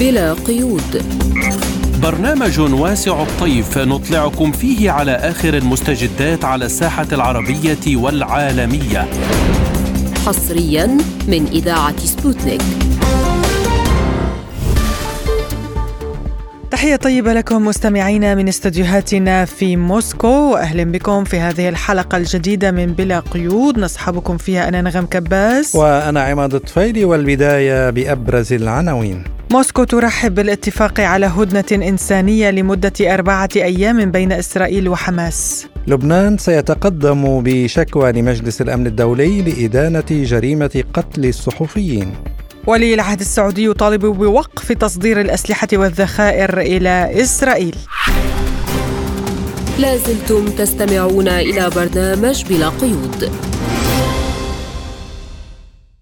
بلا قيود. برنامج واسع الطيف نطلعكم فيه على آخر المستجدات على الساحة العربية والعالمية. حصريا من إذاعة سبوتنيك. تحية طيبة لكم مستمعينا من استديوهاتنا في موسكو. وأهلا بكم في هذه الحلقة الجديدة من بلا قيود. نصحبكم فيها أنا نغم كباس. وأنا عماد الطفيلي والبداية بأبرز العناوين. موسكو ترحب بالاتفاق على هدنة إنسانية لمدة أربعة أيام بين إسرائيل وحماس. لبنان سيتقدم بشكوى لمجلس الأمن الدولي لإدانة جريمة قتل الصحفيين. ولي العهد السعودي يطالب بوقف تصدير الأسلحة والذخائر إلى إسرائيل. لازلتم تستمعون إلى برنامج بلا قيود.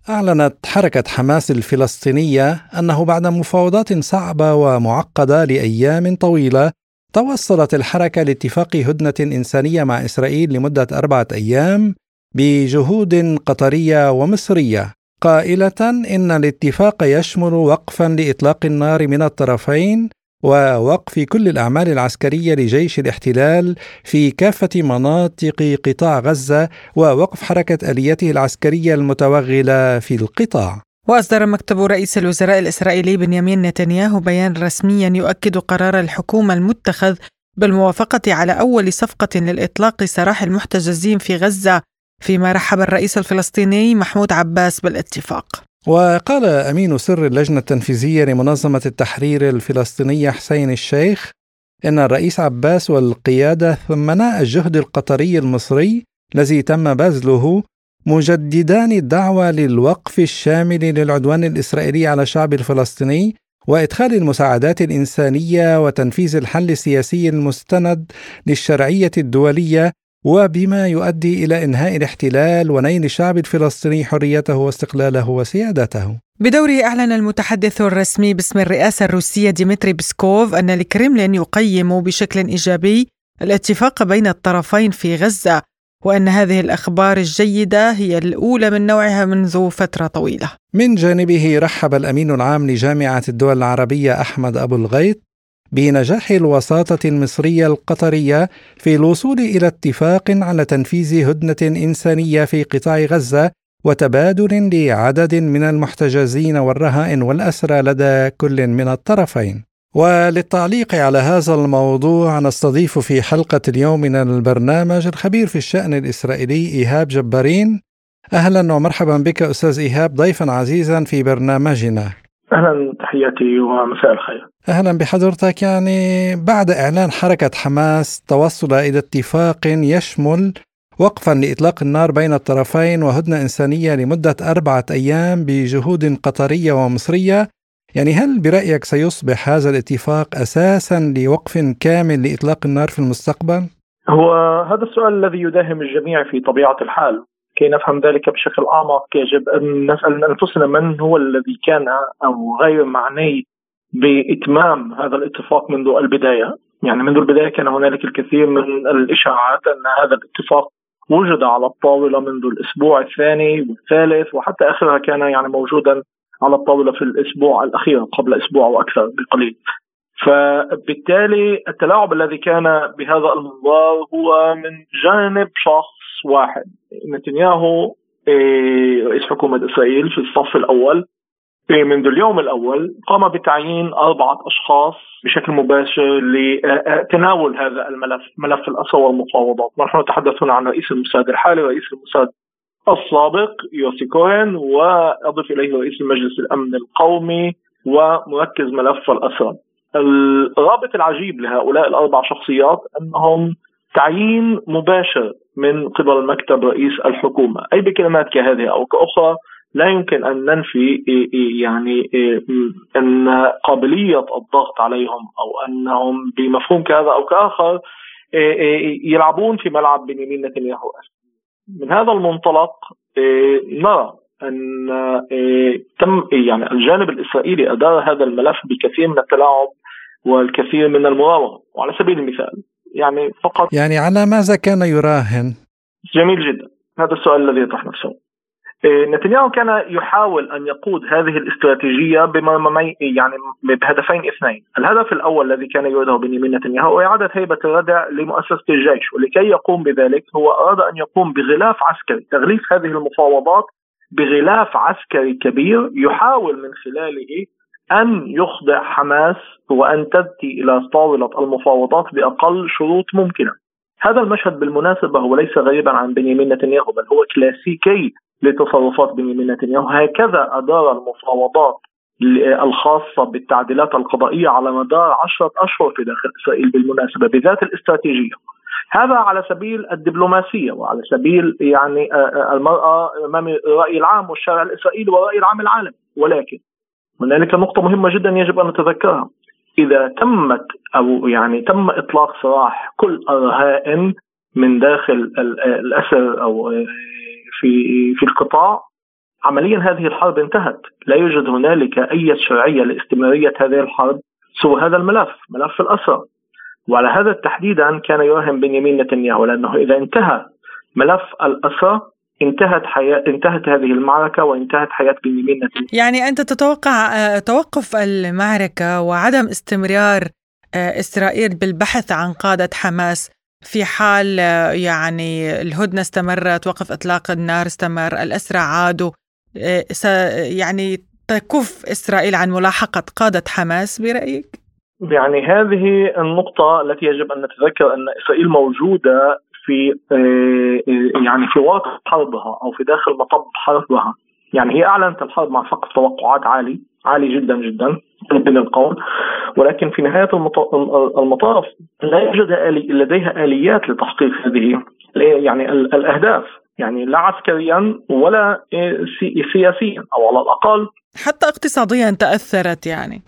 أعلنت حركة حماس الفلسطينية أنه بعد مفاوضات صعبة ومعقدة لأيام طويلة توصلت الحركة لاتفاق هدنة إنسانية مع إسرائيل لمدة أربعة أيام بجهود قطرية ومصرية. قائلة إن الاتفاق يشمل وقفا لإطلاق النار من الطرفين ووقف كل الأعمال العسكرية لجيش الاحتلال في كافة مناطق قطاع غزة ووقف حركة آليته العسكرية المتوغلة في القطاع. وأصدر مكتب رئيس الوزراء الإسرائيلي بنيامين نتنياهو بيان رسميا يؤكد قرار الحكومة المتخذ بالموافقة على أول صفقة للإطلاق سراح المحتجزين في غزة فيما رحب الرئيس الفلسطيني محمود عباس بالاتفاق وقال أمين سر اللجنة التنفيذية لمنظمة التحرير الفلسطينية حسين الشيخ إن الرئيس عباس والقيادة ثمنا الجهد القطري المصري الذي تم بذله مجددا الدعوة للوقف الشامل للعدوان الإسرائيلي على الشعب الفلسطيني وإدخال المساعدات الإنسانية وتنفيذ الحل السياسي المستند للشرعية الدولية وبما يؤدي إلى إنهاء الاحتلال ونيل الشعب الفلسطيني حريته واستقلاله وسيادته. بدوره أعلن المتحدث الرسمي باسم الرئاسة الروسية ديمتري بسكوف أن الكرملين يقيم بشكل إيجابي الاتفاق بين الطرفين في غزة وأن هذه الأخبار الجيدة هي الأولى من نوعها منذ فترة طويلة. من جانبه رحب الأمين العام لجامعة الدول العربية أحمد أبو الغيط بنجاح الوساطة المصرية القطرية في الوصول إلى اتفاق على تنفيذ هدنة إنسانية في قطاع غزة وتبادل لعدد من المحتجزين والرهائن والأسرى لدى كل من الطرفين. وللتعليق على هذا الموضوع نستضيف في حلقة اليوم من البرنامج الخبير في الشأن الإسرائيلي إيهاب جبارين أهلا ومرحبا بك أستاذ إيهاب ضيفا عزيزا في برنامجنا أهلا تحياتي ومساء الخير. أهلا بحضرتك. يعني بعد إعلان حركة حماس توصل إلى اتفاق يشمل وقفا لإطلاق النار بين الطرفين وهدنة إنسانية لمدة أربعة أيام بجهود قطرية ومصرية. يعني هل برأيك سيصبح هذا الاتفاق أساسا لوقف كامل لإطلاق النار في المستقبل؟ هو هذا السؤال الذي يداهم الجميع في طبيعة الحال. كي نفهم ذلك بشكل أعمق يجب أن نسأل انفسنا من هو الذي كان أو غير معني بإتمام هذا الاتفاق منذ البداية، يعني منذ البداية كان هنالك الكثير من الإشاعات أن هذا الاتفاق وجد على الطاولة منذ الأسبوع الثاني والثالث وحتى آخرها كان يعني موجودا على الطاولة في الأسبوع الأخير قبل أسبوع وأكثر بقليل. فبالتالي التلاعب الذي كان بهذا المنظار هو من جانب شخص واحد. نتنياهو إيه، رئيس حكومة إسرائيل في الصف الأول. منذ اليوم الأول قام بتعيين أربعة أشخاص بشكل مباشر لتناول هذا الملف ملف الأسرى والمفاوضات. نحن نتحدث هنا عن رئيس الموساد الحالي رئيس الموساد السابق يوسي كوهن وأضف إليه رئيس المجلس الأمن القومي ومركز ملف الأسرى الرابط العجيب لهؤلاء الأربع شخصيات أنهم تعيين مباشر من قبل مكتب رئيس الحكومة، أي بكلمات كهذه أو كأخرى لا يمكن أن ننفي يعني إن قابلية الضغط عليهم أو أنهم بمفهوم كهذا أو كآخر يلعبون في ملعب بنيامين نتنياهو. من هذا المنطلق نرى أن تم يعني الجانب الإسرائيلي أدار هذا الملف بكثير من التلاعب والكثير من المراوغة. وعلى سبيل المثال يعني فقط. يعني على ماذا كان يراهن؟ جميل جدا. هذا السؤال الذي يطرح نفسه. إيه، نتنياهو كان يحاول أن يقود هذه الاستراتيجية بما يعني بهدفين اثنين، الهدف الأول الذي كان يريده بنيامين نتنياهو هو إعادة هيبة الردع لمؤسسة الجيش، ولكي يقوم بذلك هو أراد أن يقوم بغلاف عسكري، تغليف هذه المفاوضات بغلاف عسكري كبير يحاول من خلاله أن يخضع حماس وأن تاتي إلى طاولة المفاوضات بأقل شروط ممكنة. هذا المشهد بالمناسبة هو ليس غريبا عن بنيامين نتنياهو بل هو كلاسيكي لتصرفات بنيامين نتنياهو. هكذا أدار المفاوضات الخاصة بالتعديلات القضائية على مدار عشرة أشهر في داخل إسرائيل بالمناسبة بذات الاستراتيجية. هذا على سبيل الدبلوماسية وعلى سبيل يعني المرأة أمام الرأي العام والشارع الإسرائيلي والرأي العام العالمي. ولكن هنالك نقطة مهمة جدا يجب أن نتذكرها. إذا تمت أو يعني تم إطلاق سراح كل الرهائن من داخل الأسر أو في في القطاع عمليا هذه الحرب انتهت. لا يوجد هنالك أي شرعية لاستمرارية هذه الحرب سوى هذا الملف ملف الأسرى وعلى هذا تحديدا كان يوهم بنيامين نتنياهو لأنه إذا انتهى ملف الأسرى انتهت حياة انتهت هذه المعركة وانتهت حياة بنيامين نتنياهو يعني أنت تتوقع آه، توقف المعركة وعدم استمرار آه، إسرائيل بالبحث عن قادة حماس في حال يعني الهدنة استمرت وقف إطلاق النار استمر الأسرى عادوا يعني تكف إسرائيل عن ملاحقة قادة حماس برأيك؟ يعني هذه النقطة التي يجب أن نتذكر أن إسرائيل موجودة في يعني في واقع حربها أو في داخل مطب حربها. يعني هي أعلنت الحرب مع سقف توقعات عالي عالي جدا جدا من القول ولكن في نهاية المطاف لا يوجد لديها آليات لتحقيق هذه يعني الأهداف. يعني لا عسكريا ولا سياسيا أو على الأقل. حتى اقتصاديا تأثرت يعني.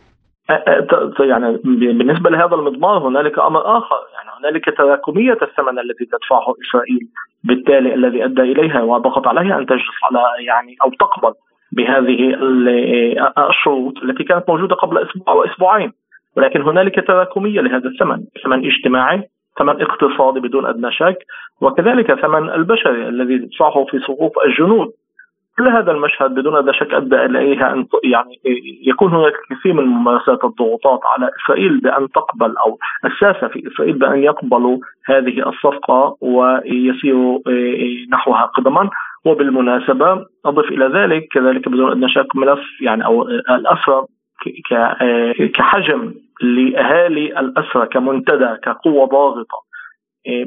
يعني بالنسبة لهذا المضمار هنالك أمر آخر يعني هنالك تراكمية الثمن الذي تدفعه إسرائيل بالتالي الذي أدى إليها وضغط عليها أن تجلس على يعني أو تقبل بهذه الشروط التي كانت موجودة قبل أسبوع وأسبوعين ولكن هنالك تراكمية لهذا الثمن، ثمن اجتماعي، ثمن اقتصادي بدون أدنى شك، وكذلك ثمن البشري الذي يدفعه في صفوف الجنود. كل هذا المشهد بدون أدنى شك أدى اليها أن يعني يكون هناك كثير من ممارسات الضغوطات على إسرائيل بأن تقبل أو الساسه في إسرائيل بأن يقبلوا هذه الصفقة ويسيروا نحوها قدما. وبالمناسبة أضف إلى ذلك كذلك بدون أدنى شك ملف يعني أو الأسرى كحجم لأهالي الأسرى كمنتدى كقوة ضاغطة.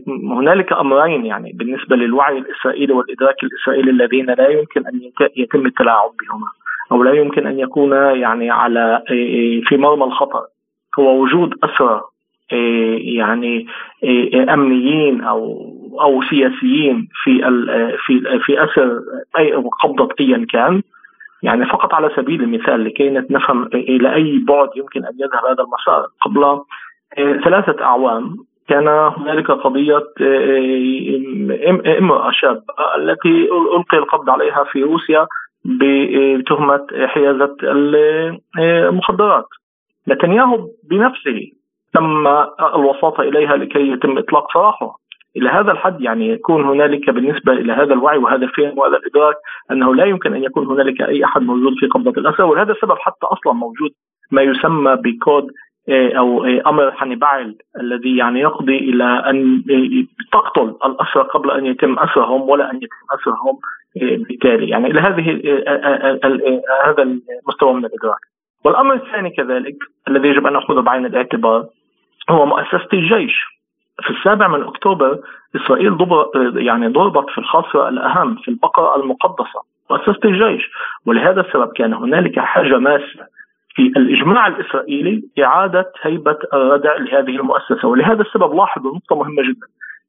هنالك أمرين يعني بالنسبة للوعي الإسرائيلي والإدراك الإسرائيلي الذين لا يمكن أن يتم التلاعب بهما أو لا يمكن أن يكون يعني على في مرمى الخطر. هو وجود أسرى يعني أمنيين أو أو سياسيين في في في اثر أي قبضه ايا كان يعني فقط على سبيل المثال لكي نفهم إلى أي بعد يمكن أن يذهب هذا المسار. قبل ثلاثة أعوام كان هنالك آه، امراه شاب التي ألقي القبض عليها في روسيا بتهمة حيازة المخدرات. نتنياهو بنفسه تم الوساطة إليها لكي يتم إطلاق سراحها إلى هذا الحد يعني يكون هنالك بالنسبة إلى هذا الوعي وهذا الفهم وهذا الإدراك أنه لا يمكن أن يكون هنالك أي أحد موجود في قبضة الاسرى ولهذا السبب حتى أصلا موجود ما يسمى بكود أو آه، أمر حنيبال الذي يعني يقضي إلى أن تقتل الاسرى قبل أن يتم أسرهم ولا أن يتم أسرهم آه، بالتالي. يعني إلى هذه هذا المستوى من الإدراك. والأمر الثاني كذلك الذي يجب أن نأخذه بعين الاعتبار هو مؤسسة الجيش. في السابع من أكتوبر إسرائيل يعني ضربت في الخاصرة الأهم في البقرة المقدسة مؤسسة الجيش. ولهذا السبب كان هنالك حاجة ماسة في الإجماع الإسرائيلي إعادة هيبة الردع لهذه المؤسسة ولهذا السبب لاحظوا نقطة مهمة جدا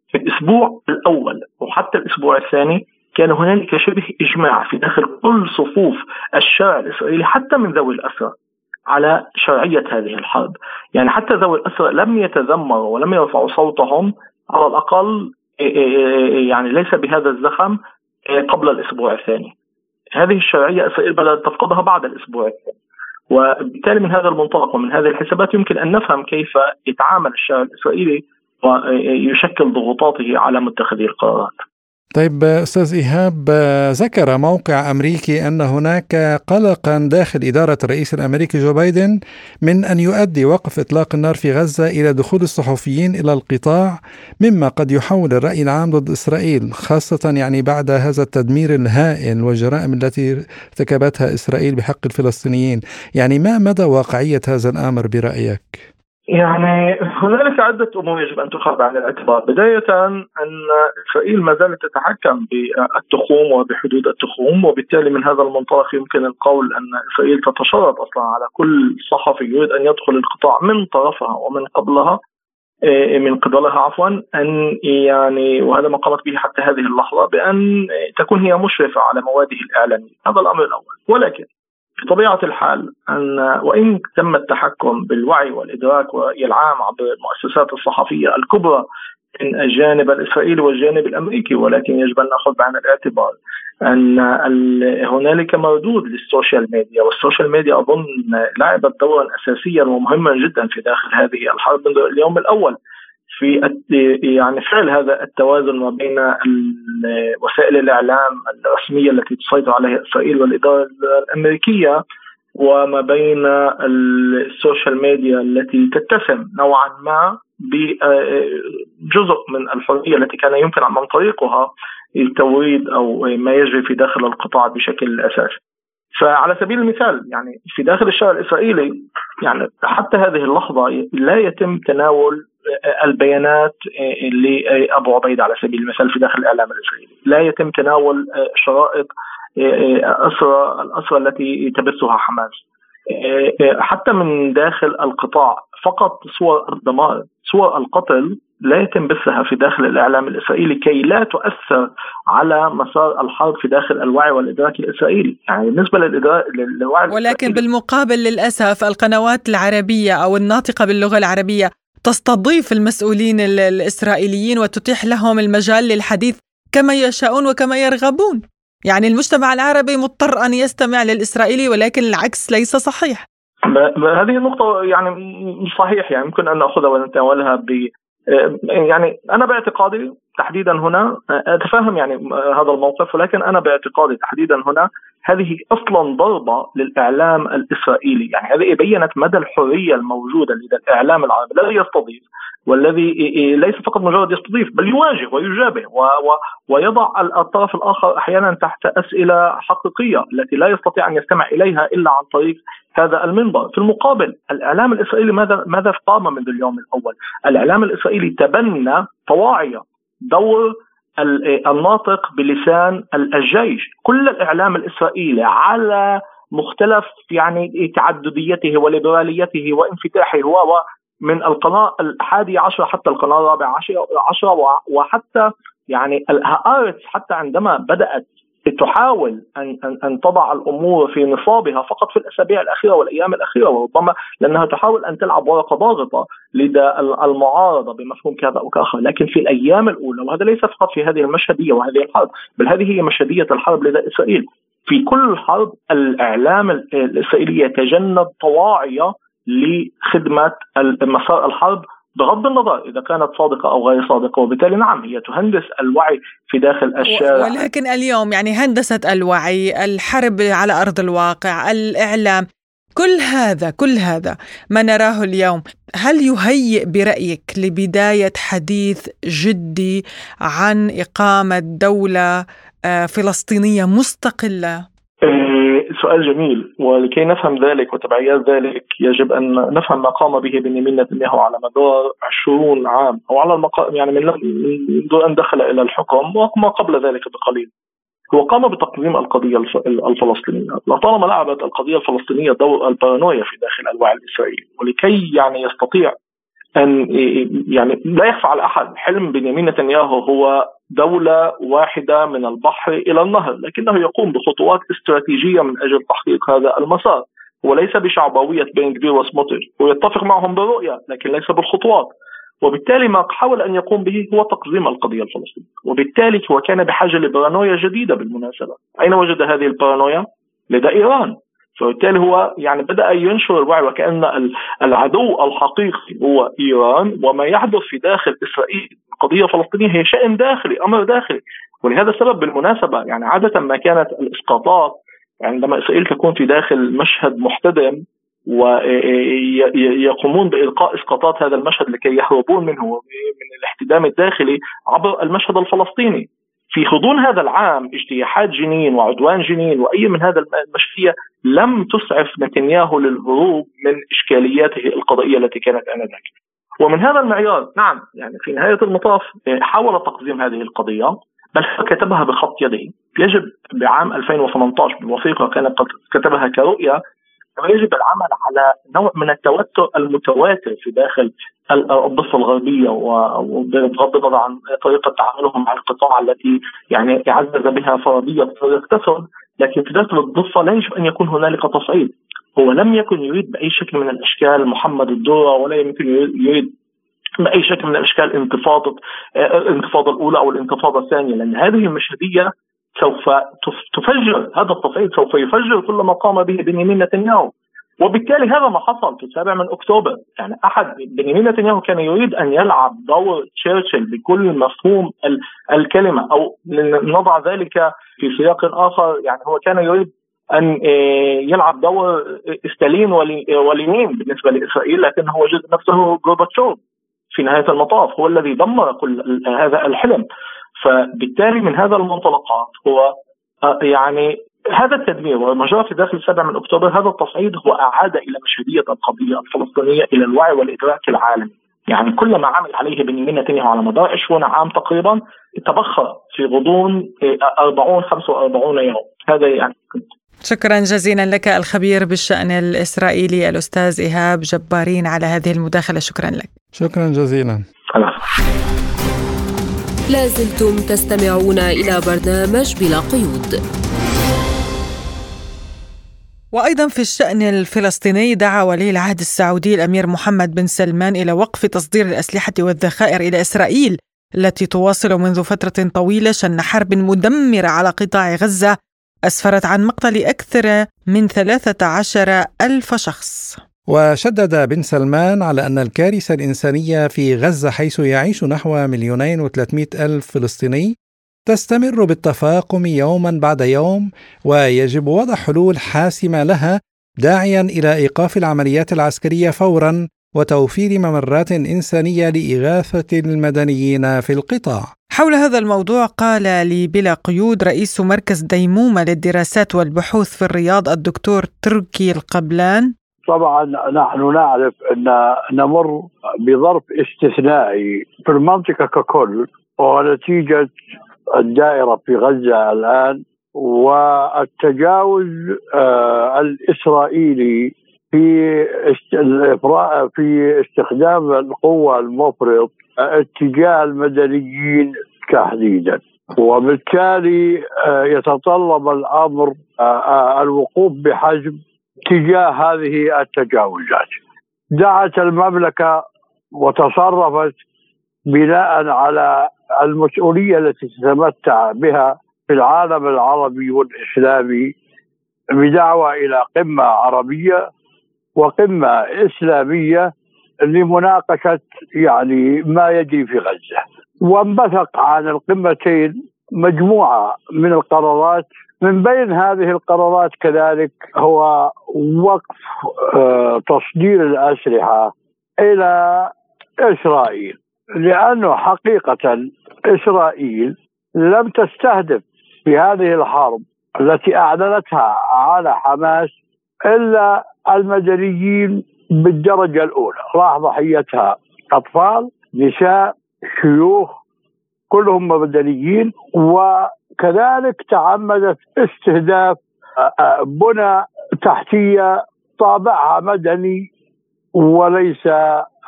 في الأسبوع الأول وحتى الأسبوع الثاني كان هنالك شبه إجماع في داخل كل صفوف الشارع الإسرائيلي حتى من ذوي الأسرى على شرعية هذه الحرب، يعني حتى ذوي الأسرى لم يتذمروا ولم يرفعوا صوتهم على الأقل إيه، إيه، إيه، يعني ليس بهذا الزخم قبل الأسبوع الثاني. هذه الشرعية اسرائيل بدأت تفقدها بعد الأسبوع الثاني. وبالتالي من هذا المنطلق ومن هذه الحسابات يمكن أن نفهم كيف يتعامل الشارع الإسرائيلي ويشكل ضغوطاته على متخذي القرارات. طيب أستاذ إيهاب ذكر موقع أمريكي أن هناك قلقا داخل إدارة الرئيس الأمريكي جو بايدن من أن يؤدي وقف إطلاق النار في غزة إلى دخول الصحفيين إلى القطاع مما قد يحول الرأي العام ضد إسرائيل خاصة يعني بعد هذا التدمير الهائل والجرائم التي ارتكبتها إسرائيل بحق الفلسطينيين، يعني ما مدى واقعية هذا الأمر برأيك؟ يعني هنالك عدة أمور يجب أن تؤخذ بعين الاعتبار، بداية أن إسرائيل ما زالت تتحكم بالتخوم وبحدود التخوم وبالتالي من هذا المنطلق يمكن القول أن إسرائيل تتشرط أصلا على كل صحفي يريد أن يدخل القطاع من طرفها ومن قبلها إيه، من قبلها عفوا أن يعني وهذا ما قامت به حتى هذه اللحظة بأن تكون هي مشرفة على مواده الإعلامية، هذا الأمر الأول، ولكن بطبيعة الحال أن وإن تم التحكم بالوعي والإدراك والعام عبر المؤسسات الصحفية الكبرى من الجانب الإسرائيلي والجانب الأمريكي ولكن يجب أن نأخذ بعين الاعتبار أن هنالك مردود لل social media وال social media أظن لعبت دورا أساسيا ومهما جدا في داخل هذه الحرب منذ اليوم الأول. في يعني فعل هذا التوازن ما بين وسائل الإعلام الرسمية التي تسيطر عليها إسرائيل والإدارة الأمريكية وما بين ال social media التي تتسم نوعا ما بجزء من الحرية التي كان يمكن عن طريقها التوريد أو ما يجري في داخل القطاع بشكل أساسي. فعلى سبيل المثال يعني في داخل الشارع الإسرائيلي يعني حتى هذه اللحظة لا يتم تناول البيانات لابو عبيده على سبيل المثال في داخل الإعلام الإسرائيلي، لا يتم تناول شرائط أسرى الأسرى التي تبثها حماس. حتى من داخل القطاع فقط صور الدمار، صور القتل لا يتم بثها في داخل الإعلام الإسرائيلي كي لا تؤثر على مسار الحرب في داخل الوعي والإدراك الإسرائيلي، يعني بالنسبة للإدراك للوعي ولكن بالمقابل للأسف القنوات العربية أو الناطقة باللغة العربية تستضيف المسؤولين الإسرائيليين وتتيح لهم المجال للحديث كما يشاءون وكما يرغبون. يعني المجتمع العربي مضطر أن يستمع للإسرائيلي ولكن العكس ليس صحيح. هذه النقطة يعني صحيح يعني يمكن أن نأخذها ونتناولها ب يعني أنا باعتقادي تحديدا هنا أتفهم يعني هذا الموقف ولكن أنا باعتقادي تحديدا هنا هذه أصلا ضربة للإعلام الإسرائيلي، يعني هذه بينت مدى الحرية الموجودة لدى الإعلام العربي. الذي يستضيف والذي ليس فقط مجرد يستضيف بل يواجه ويجابه و و ويضع الطرف الآخر أحيانا تحت أسئلة حقيقية التي لا يستطيع أن يستمع إليها إلا عن طريق هذا المنبر، في المقابل الإعلام الإسرائيلي ماذا ماذا قام منذ اليوم الأول؟ الإعلام الإسرائيلي تبنى طواعيه دور الناطق بلسان الجيش. كل الإعلام الإسرائيلي على مختلف يعني تعدديته وليبراليته وانفتاحه هو من القناة الحادية عشرة حتى القناة الرابعة عشرة وحتى يعني الهآرتس حتى عندما بدأت تحاول ان ان أن تضع الأمور في نصابها فقط في الأسابيع الأخيرة والأيام الأخيرة وربما لأنها تحاول أن تلعب ورقة ضاغطة لدى المعارضة بمفهوم كذا أو كاخر، لكن في الأيام الأولى وهذا ليس فقط في هذه المشهدية وهذه الحرب، بل هذه هي مشهدية الحرب لدى إسرائيل. في كل حرب الإعلام الاسرائيلي يتجنب طواعيه لخدمة مسار الحرب بغض النظر إذا كانت صادقة أو غير صادقة وبالتالي نعم هي تهندس الوعي في داخل الشارع. ولكن اليوم يعني هندسة الوعي الحرب على أرض الواقع الإعلام كل هذا كل هذا ما نراه اليوم هل يهيئ برأيك لبداية حديث جدي عن إقامة دولة آه، فلسطينية مستقلة؟ سؤال جميل. ولكي نفهم ذلك وتبعيات ذلك يجب أن نفهم ما قام به بنيامين نتنياهو على مدار 20 عام أو على المقام يعني من منذ أن دخل إلى الحكم وما قبل ذلك بقليل. هو قام بتقديم القضية الفلسطينية. لطالما لعبت القضية الفلسطينية دور البارانويا في داخل الوعي الإسرائيلي ولكي يعني يستطيع أن يعني لا يخفى على أحد حلم بنيامين نتنياهو هو دولة واحدة من البحر إلى النهر لكنه يقوم بخطوات استراتيجية من أجل تحقيق هذا المسار وليس بشعبوية بين كبير وسموتر ويتفق معهم بالرؤية لكن ليس بالخطوات. وبالتالي ما حاول أن يقوم به هو تقزيم القضية الفلسطينية. وبالتالي هو كان بحاجة لبارانويا جديدة بالمناسبة. أين وجد هذه البارانويا؟ لدى إيران. فبالتالي هو يعني بدأ ينشر الوعي وكأن العدو الحقيقي هو إيران وما يحدث في داخل إسرائيل. قضية فلسطينية هي شأن داخلي أمر داخلي. ولهذا السبب بالمناسبة يعني عادة ما كانت الإسقاطات يعني عندما إسرائيل تكون في داخل مشهد محتدم ويقومون بإلقاء إسقاطات هذا المشهد لكي يهربون منه من الاحتدام الداخلي عبر المشهد الفلسطيني. في غضون هذا العام اجتياحات جنين وعدوان جنين وأي من هذا المشهديه لم تسعف نتنياهو للهروب من إشكالياته القضائية التي كانت آنذاك. ومن هذا المعيار نعم يعني في نهاية المطاف حاول تقزيم هذه القضية بل كتبها بخط يده يجب بعام 2018 بوثيقة كان قد كتبها كرؤية يجب العمل على نوع من التوتر المتواتر في داخل الضفة الغربية وبغض النظر عن طريقة تعاملهم مع القطاع التي يعني اعزز بها فرضية اقتصاد لكن في داخل الضفة لا يجب أن يكون هنالك تصعيد. هو لم يكن يريد بأي شكل من الأشكال محمد الدورة ولا يمكن يريد بأي شكل من الأشكال انتفاضه الانتفاضه الأولى أو الانتفاضة الثانية لأن هذه المشهدية سوف تفجر. هذا التصعيد سوف يفجر كل ما قام به بنيامين نتنياهو. وبالتالي هذا ما حصل في السابع من أكتوبر. يعني أحد بنيامين نتنياهو كان يريد أن يلعب دور تشرشل بكل مفهوم الكلمة أو نضع ذلك في سياق آخر. يعني هو كان يريد أن آه، يلعب دور ستالين ولينين بالنسبة لإسرائيل لكنه وجد نفسه جورباتشوف في نهاية المطاف. هو الذي دمر كل هذا الحلم. فبالتالي من هذا المنطلقات هو آه، يعني هذا التدمير وما جرى في داخل السابع من أكتوبر هذا التصعيد هو أعاد إلى مشهدية القضية الفلسطينية إلى الوعي والإدراك العالمي. يعني كل ما عمل عليه بنيامين نتنياهو على مدار 20 عام تقريبا تبخر في غضون 40 45 يوم. هذا يعني شكرا جزيلا لك الخبير بالشأن الإسرائيلي الأستاذ إيهاب جبارين على هذه المداخلة. شكرا لك. شكرا جزيلا. لازلتم تستمعون إلى برنامج بلا قيود وأيضا في الشأن الفلسطيني دعا ولي العهد السعودي الأمير محمد بن سلمان إلى وقف تصدير الأسلحة والذخائر إلى إسرائيل التي تواصل منذ فترة طويلة شن حرب مدمرة على قطاع غزة أسفرت عن مقتل أكثر من 13 ألف شخص. وشدد بن سلمان على أن الكارثة الإنسانية في غزة حيث يعيش نحو مليونين وثلاثمائة ألف فلسطيني تستمر بالتفاقم يوما بعد يوم ويجب وضع حلول حاسمة لها داعيا إلى إيقاف العمليات العسكرية فورا وتوفير ممرات إنسانية لإغاثة المدنيين في القطاع. حول هذا الموضوع قال لي بلا قيود رئيس مركز ديمومة للدراسات والبحوث في الرياض الدكتور تركي القبلان طبعا نحن نعرف أن نمر بظرف استثنائي في المنطقة ككل ونتيجة الدائرة في غزة الآن والتجاوز آه، الإسرائيلي في في استخدام القوة المفرط اتجاه المدنيين تحديدا. وبالتالي آه، يتطلب الأمر آه، الوقوف بحجم تجاه هذه التجاوزات. دعت المملكة وتصرفت بناء على المسؤولية التي تتمتع بها في العالم العربي والإسلامي بدعوى إلى قمة عربية وقمة إسلامية لمناقشة يعني ما يجري في غزة. وانبثق عن القمتين مجموعة من القرارات. من بين هذه القرارات كذلك هو وقف آه، تصدير الأسلحة إلى إسرائيل لأنه حقيقة إسرائيل لم تستهدف في هذه الحرب التي أعلنتها على حماس إلا المدنيين بالدرجة الأولى. راح ضحيتها أطفال نساء شيوخ كلهم مدنيين وكذلك تعمدت استهداف بنى تحتية طابعها مدني وليس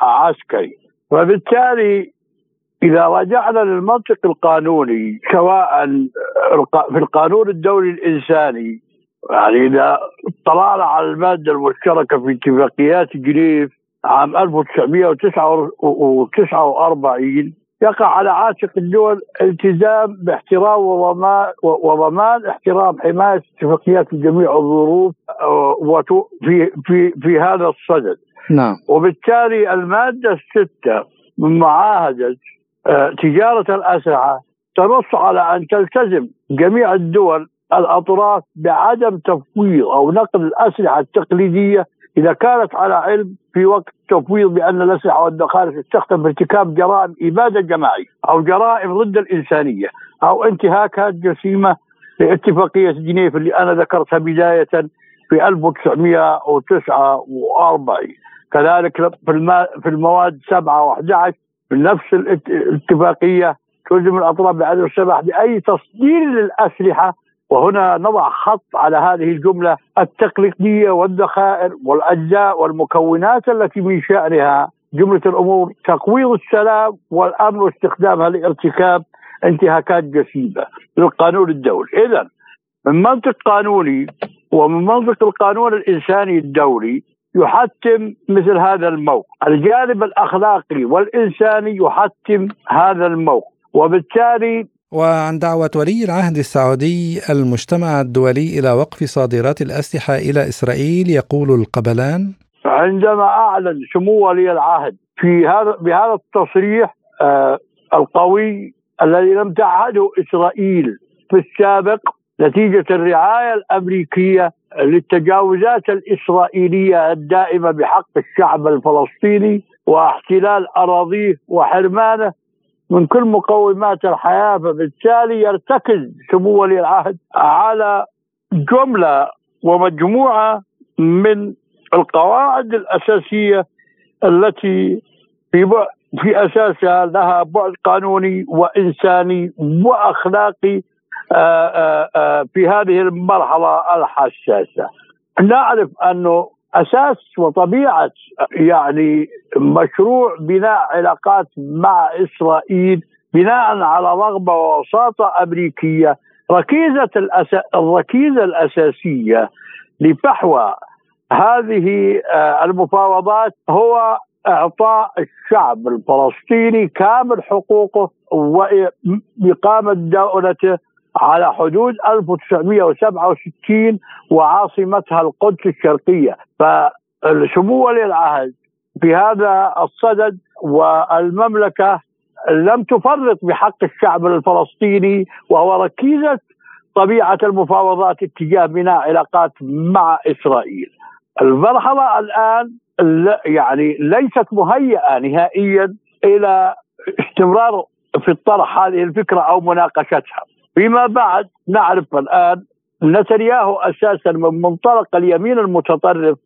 عسكري. وبالتالي إذا رجعنا للمنطق القانوني سواء في القانون الدولي الإنساني يعني إذا اطلعنا على المادة المشتركة في اتفاقيات جنيف عام 1949 يقع على عاتق الدول التزام باحترام وضمان وضمان احترام حماية اتفاقيات جميع الظروف في في في هذا الصدد. نعم. وبالتالي المادة الستة من معاهدة آه، تجارة الأسلحة تنص على أن تلتزم جميع الدول الأطراف بعدم تفويض أو نقل الأسلحة التقليدية إذا كانت على علم في وقت تفويض بأن الأسلحة والذخائر تستخدم في ارتكاب جرائم إبادة جماعية أو جرائم ضد الإنسانية أو انتهاكات جسيمه لاتفاقية جنيف اللي أنا ذكرتها بداية في 1949 كذلك في المواد 7 و11 من نفس الاتفاقية تلزم الأطراف بعدم السماح بأي تصدير للأسلحة وهنا نضع خط على هذه الجملة التقليدية والذخائر والأجزاء والمكونات التي من شأنها جملة الأمور تقويض السلام والأمن واستخدامها لارتكاب انتهاكات جسيمة للقانون الدولي، إذا من منطق قانوني ومن منطق القانون الإنساني الدولي يحتم مثل هذا الموقف. الجانب الأخلاقي والإنساني يحتم هذا الموقف. وبالتالي وعن دعوة ولي العهد السعودي المجتمع الدولي إلى وقف صادرات الأسلحة إلى إسرائيل يقول القبلان. عندما أعلن سمو ولي العهد في هذا بهذا التصريح آه القوي الذي لم تعهده إسرائيل في السابق نتيجة الرعاية الأمريكية للتجاوزات الإسرائيلية الدائمة بحق الشعب الفلسطيني واحتلال أراضيه وحرمانه من كل مقومات الحياة فبالتالي يرتكز سمو ولي العهد على جملة ومجموعة من القواعد الأساسية التي في في أساسها لها بعد قانوني وإنساني وأخلاقي آه، آه، آه، في هذه المرحلة الحساسة. نعرف أنه أساس وطبيعة يعني مشروع بناء علاقات مع إسرائيل بناء على رغبة ووساطة أمريكية ركيزة الأس... الركيزة الأساسية لفحوى هذه المفاوضات هو إعطاء الشعب الفلسطيني كامل حقوقه واقامه دولته على حدود 1967 وعاصمتها القدس الشرقية فالشمو ولي العهد في هذا الصدد والمملكة لم تفرط بحق الشعب الفلسطيني وهو ركيزة طبيعة المفاوضات اتجاه بناء علاقات مع إسرائيل. المرحلة الآن يعني ليست مهيئة نهائيا إلى استمرار في الطرح هذه الفكرة أو مناقشتها. فيما بعد نعرف الآن نتنياهو أساسا من منطلق اليمين المتطرف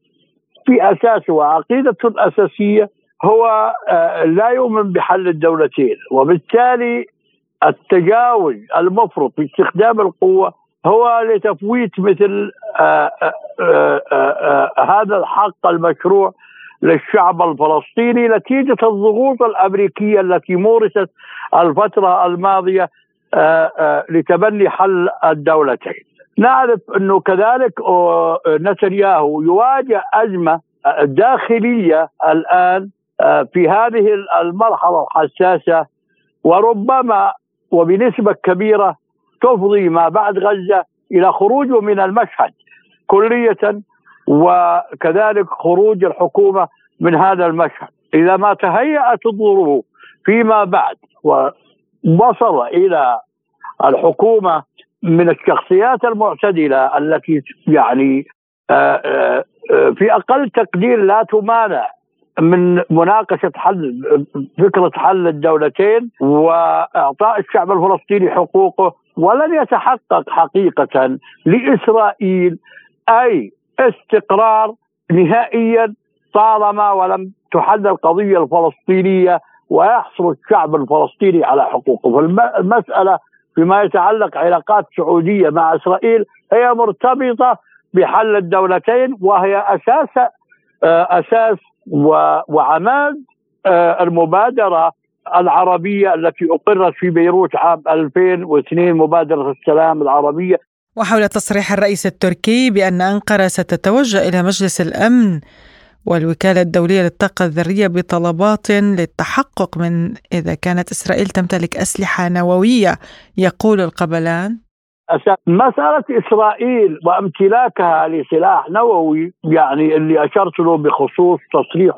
في اساسه وعقيدته الاساسيه هو آه، لا يؤمن بحل الدولتين وبالتالي التجاوز المفرط في استخدام القوة هو لتفويت مثل آه، آه، هذا الحق المشروع للشعب الفلسطيني نتيجة الضغوط الأمريكية التي مورست آه، آه، لتبني حل الدولتين. نعرف أنه كذلك آه، نتنياهو يواجه أزمة داخلية الآن في هذه المرحلة الحساسة وربما وبنسبة كبيرة تفضي ما بعد غزة إلى خروجه من المشهد كلية وكذلك خروج الحكومة من هذا المشهد. إذا ما تهيأت الظروف فيما بعد ووصل إلى الحكومة من الشخصيات المعتدلة التي يعني آه، آه، في أقل تقدير لا تمانع من مناقشة حل فكرة حل الدولتين وإعطاء الشعب الفلسطيني حقوقه ولن يتحقق حقيقة لإسرائيل أي استقرار نهائيا طالما ولم تحل القضية الفلسطينية ويحصل الشعب الفلسطيني على حقوقه. فالمسألة فيما يتعلق علاقات سعودية مع إسرائيل هي مرتبطة بحل الدولتين وهي أساس آه، أساس وعماد آه، المبادرة العربية التي أقرت في بيروت عام 2002 مبادرة السلام العربية. وحول تصريح الرئيس التركي بأن أنقرة ستتوجه إلى مجلس الأمن والوكالة الدولية للطاقة الذرية بطلبات للتحقق من إذا كانت إسرائيل تمتلك أسلحة نووية يقول القبلان. مسألة إسرائيل وأمتلاكها لسلاح نووي يعني اللي أشرت له بخصوص تصريح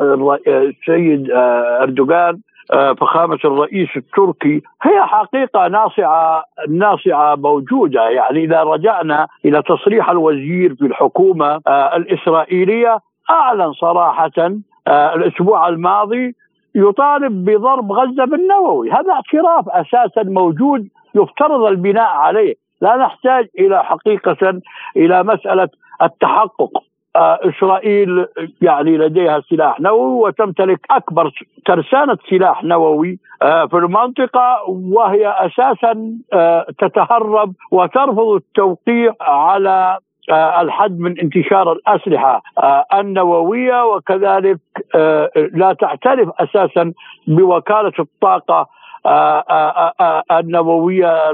السيد آه، أردوغان آه، فخامة الرئيس التركي هي حقيقة ناصعة ناصعة موجودة. يعني إذا رجعنا إلى تصريح الوزير في الحكومة آه، الإسرائيلية أعلن صراحة الأسبوع الماضي يطالب بضرب غزة بالنووي. هذا اعتراف أساسا موجود يفترض البناء عليه. لا نحتاج إلى حقيقة إلى مسألة التحقق. آه، إسرائيل يعني لديها سلاح نووي وتمتلك أكبر ترسانه سلاح نووي آه، في المنطقة وهي أساسا آه، تتهرب وترفض التوقيع على الحد من انتشار الأسلحة. النووية وكذلك لا تعترف أساسا بوكالة الطاقة النووية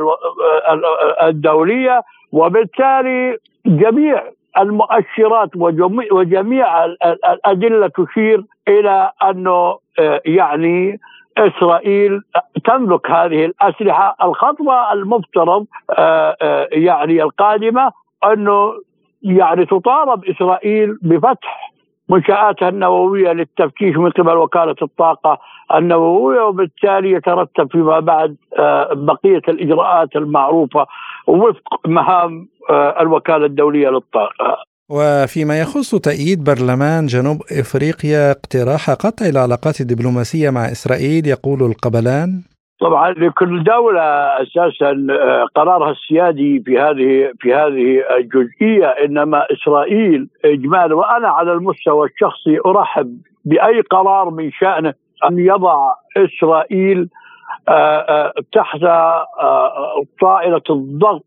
الدولية. وبالتالي جميع المؤشرات وجميع الأدلة تشير إلى أنه آه، يعني إسرائيل تملك هذه الأسلحة، الخطوه المفترض آه، آه، يعني القادمة. أنه يعني تطالب إسرائيل بفتح منشآتها النووية للتفتيش من قبل وكالة الطاقة النووية وبالتالي يترتب فيما بعد بقية الإجراءات المعروفة وفق مهام آه، الوكالة الدولية للطاقة. وفيما يخص تأييد برلمان جنوب إفريقيا اقتراح قطع العلاقات الدبلوماسية مع إسرائيل يقول القبلان طبعا لكل دولة أساسا آه، قرارها السيادي في هذه في هذه الجزئية إنما إسرائيل اجمالا وأنا على المستوى الشخصي أرحب بأي قرار من شأنه أن يضع إسرائيل آه، تحت طائلة الضغط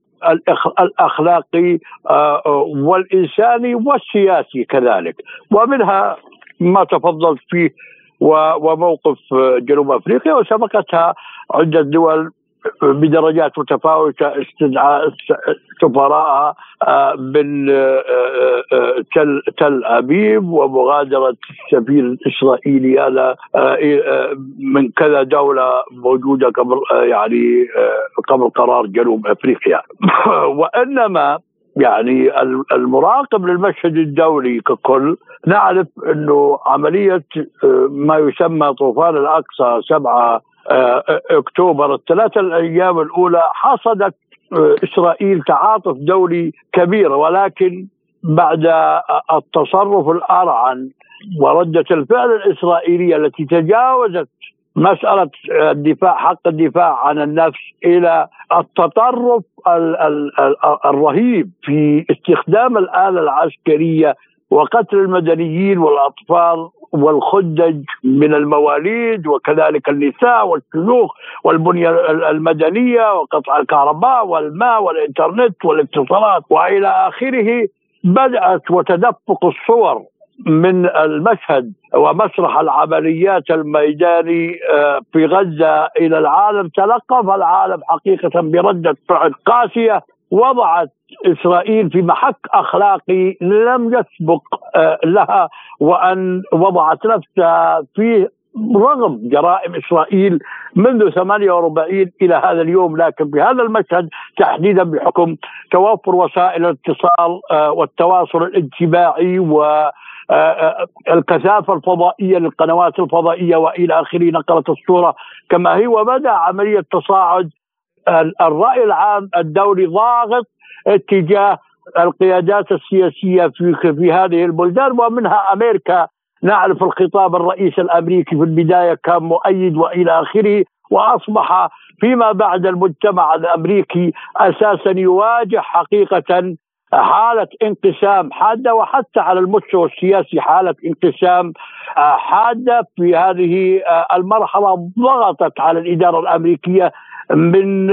الأخلاقي آه، آه، والإنساني والسياسي كذلك. ومنها ما تفضلت فيه وموقف جنوب أفريقيا وسبقتها عده دول بدرجات متفاوتة استدعاء سفراء من آه، آه، تل, تل أبيب ومغادرة السفير الإسرائيلي هذا آه، من كذا دولة موجودة قبل يعني قبل قرار جنوب أفريقيا. وإنما يعني المراقب للمشهد الدولي ككل نعرف إنه عملية ما يسمى طوفان الأقصى 7 أكتوبر الثلاثه الأيام الأولى حصدت إسرائيل تعاطف دولي كبير ولكن بعد التصرف الأرعن وردة الفعل الإسرائيلية التي تجاوزت مسألة الدفاع حق الدفاع عن النفس إلى التطرف الرهيب في استخدام الآلة العسكرية وقتل المدنيين والأطفال والخدج من المواليد وكذلك النساء والشيوخ والبنية المدنية وقطع الكهرباء والماء والإنترنت والاتصالات وإلى آخره بدأت وتدفق الصور من المشهد ومسرح العمليات الميداني آه، في غزة إلى العالم تلقف العالم حقيقة بردة فعل قاسية وضعت إسرائيل في محك أخلاقي لم يسبق آه، لها وأن وضعت نفسها فيه رغم جرائم إسرائيل منذ 48 إلى هذا اليوم. لكن بهذا المشهد تحديدا بحكم توفر وسائل الاتصال آه، والتواصل الاجتماعي و الكثافة الفضائية للقنوات الفضائية وإلى آخره نقلت الصورة كما هي وبدأ عملية تصاعد الرأي العام الدولي ضاغط اتجاه القيادات السياسية في في هذه البلدان ومنها أمريكا. نعرف الخطاب الرئيس الأمريكي في البداية كان مؤيد وإلى آخره وأصبح فيما بعد المجتمع الأمريكي أساسا يواجه حقيقة حالة انقسام حادة وحتى على المستوى السياسي حالة انقسام حادة في هذه المرحلة ضغطت على الإدارة الأمريكية من